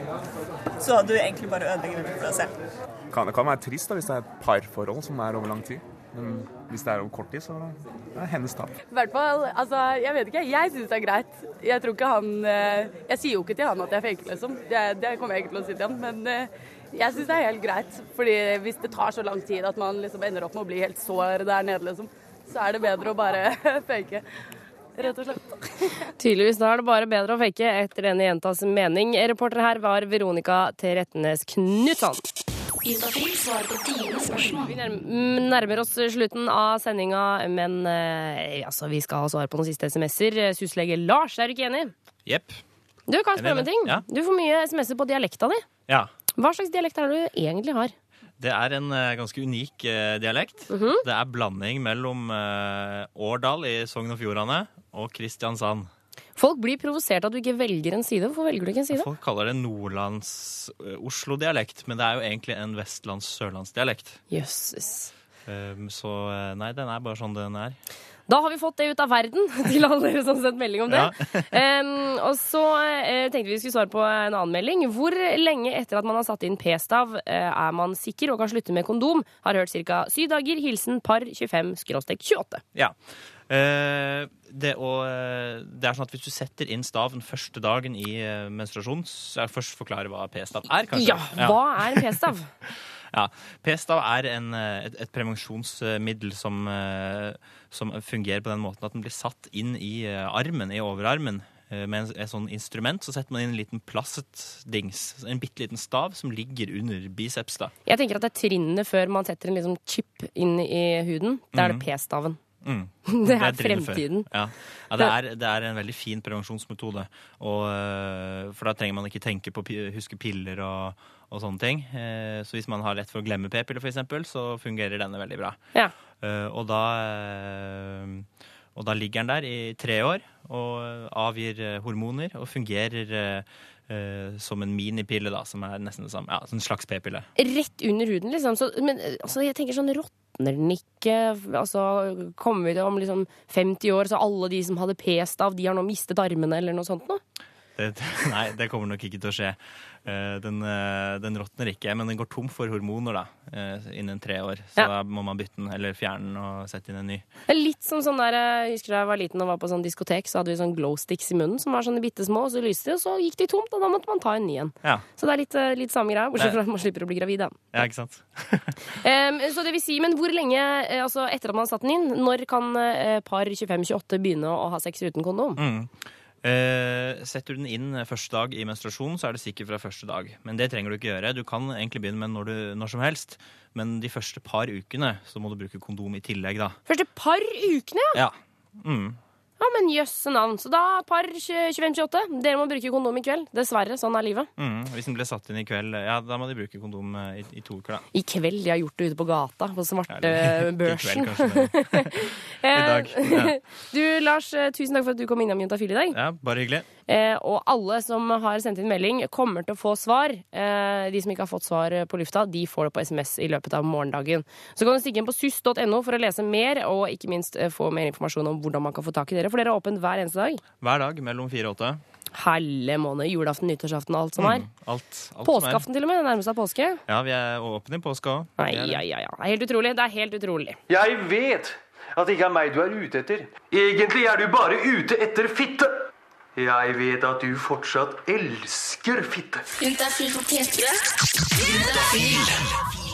Så du egentlig bare ødelegger det for deg selv. Kan, det kan være trist da, hvis det er et parforhold som er over lang tid. Men hvis det er over kort tid, så er det hennes tap. I hvert fall, altså, jeg vet ikke. Jeg syns det er greit. Jeg tror ikke han eh, Jeg sier jo ikke til han at jeg faker, liksom. Det, det kommer jeg ikke til å si til han. Men eh, jeg syns det er helt greit. Fordi hvis det tar så lang tid at man liksom ender opp med å bli helt sår der nede, liksom, så er det bedre å bare fake. Rett og slett. Tydeligvis da er det bare bedre å fake etter denne jentas mening. Reporter her var Veronica Trettenes Knutson. Vi nærmer oss slutten av sendinga, men eh, altså, vi skal ha svar på noen siste SMS-er. Syslege Lars, er du ikke enig? Jepp. Du kan spørre om en ting. Ja. Du får mye SMS-er på dialekta di. Ja. Hva slags dialekt er det du egentlig har? Det er en eh, ganske unik dialekt. dialekt. -hmm. Det er blanding mellom eh, Årdal i Sogn og Fjordane og Kristiansand. Folk blir provosert av at du ikke velger en side. Hvorfor velger du ikke en side? Folk kaller det nordlands-Oslo-dialekt, men det er jo egentlig en vestlands-sørlandsdialekt. Jøsses. Um, så eh, nei, den er bare sånn den er. Da har vi fått det ut av verden, til alle dere som har sendt melding om det. Em, og så uh, tenkte vi skulle svare på en annen melding. Hvor lenge etter at man har satt inn p-stav, uh, er man sikker og kan slutte med kondom? Har hørt ca. syv dager. Hilsen par 25-28. Ja. Uh, det, og, det er sånn at Hvis du setter inn staven første dagen i menstruasjon så jeg først forklare hva p-stav er, kanskje? Ja, hva er en p-stav? Ja, P-stav er en, eh, et, et prevensjonsmiddel som, eh, som fungerer på den måten at den blir satt inn i eh, armen, i overarmen, med en, et sånn instrument. Så setter man inn en liten plastdings, en bitte liten stav, som ligger under biceps. da. Jeg tenker at det er trinnene før man setter en liksom chip inn i huden. Da er det Mhm. p-staven. Mm. Det er det er fremtiden. Ja, ja det, er, det er en veldig fin prevensjonsmetode. Og, for da trenger man ikke tenke på å huske piller og, og sånne ting. Eh, Så hvis man har lett for å glemme p-piller, f.eks., så fungerer denne veldig bra. Ja. Eh, Og da, eh, og da ligger den der i tre år og avgir hormoner og fungerer eh, som en minipille, da, som er nesten det samme. Ja, en slags p-pille. Rett under huden, liksom. Så, men altså, jeg tenker sånn, råtner den ikke? Altså, kommer vi til om liksom 50 år, så alle de som hadde p-stav, de har nå mistet armene, eller noe sånt? Det, nei, det kommer nok ikke til å skje. Eh, Den, eh, den råtner ikke, men den går tom for hormoner da, eh, innen tre år. Så Ja. da må man bytte den, eller fjerne den og sette inn en ny. Det er litt som sånn der, Jeg husker da jeg var liten og var på sånn diskotek, så hadde vi sånn glow sticks i munnen som var sånne bitte små, og så lyste de, og så gikk de tomt, og da måtte man ta en ny en. Ja, Så det er litt, litt samme greia, bortsett fra at man slipper å bli gravid, da. ja ikke sant? um, så det vil si, men hvor lenge, altså etter at man har satt den inn, når kan par 25-28 begynne å ha sex uten kondom? Mm. Eh, setter du den inn første dag i menstruasjon, så er det sikkert fra første dag. Men det trenger du ikke gjøre. Du kan egentlig begynne med når, du, når som helst. Men de første par ukene så må du bruke kondom i tillegg, da. Første par ukene, ja! Ja. Mm. Ja, men jøsse navn. Så da par 25-28. Dere må bruke kondom i kveld. Dessverre, sånn er livet. Mm. Hvis den ble satt inn i kveld, ja, da må de bruke kondom eh, i, i to uker, da. I kveld. De har gjort det ute på gata, på svartebørsen. Ja, i kveld, kanskje, I dag. Ja. Du, Lars, eh, tusen takk for at du kom innom Juntafil i dag. ja, bare hyggelig. Eh, og alle som har sendt inn melding, kommer til å få svar. Eh, de som ikke har fått svar på lufta, de får det på SMS i løpet av morgendagen. Så kan du stikke inn på syss.no for å lese mer, og ikke minst eh, få mer informasjon om hvordan man kan få tak i dere. For dere er åpent hver eneste dag. Hver dag mellom fire og åtte. Helle måned. Julaften, nyttårsaften og alt som er. Mm, alt, alt. Påskeaften til og med. Det nærmer seg påske. Ja, vi er åpne i påska òg. Nei, ja, ja, ja. Det er helt utrolig. Det er helt utrolig. Jeg vet at det ikke er meg du er ute etter. Egentlig er du bare ute etter fitte. Jeg vet at du fortsatt elsker fitte. Juntafil på P3. Juntafil.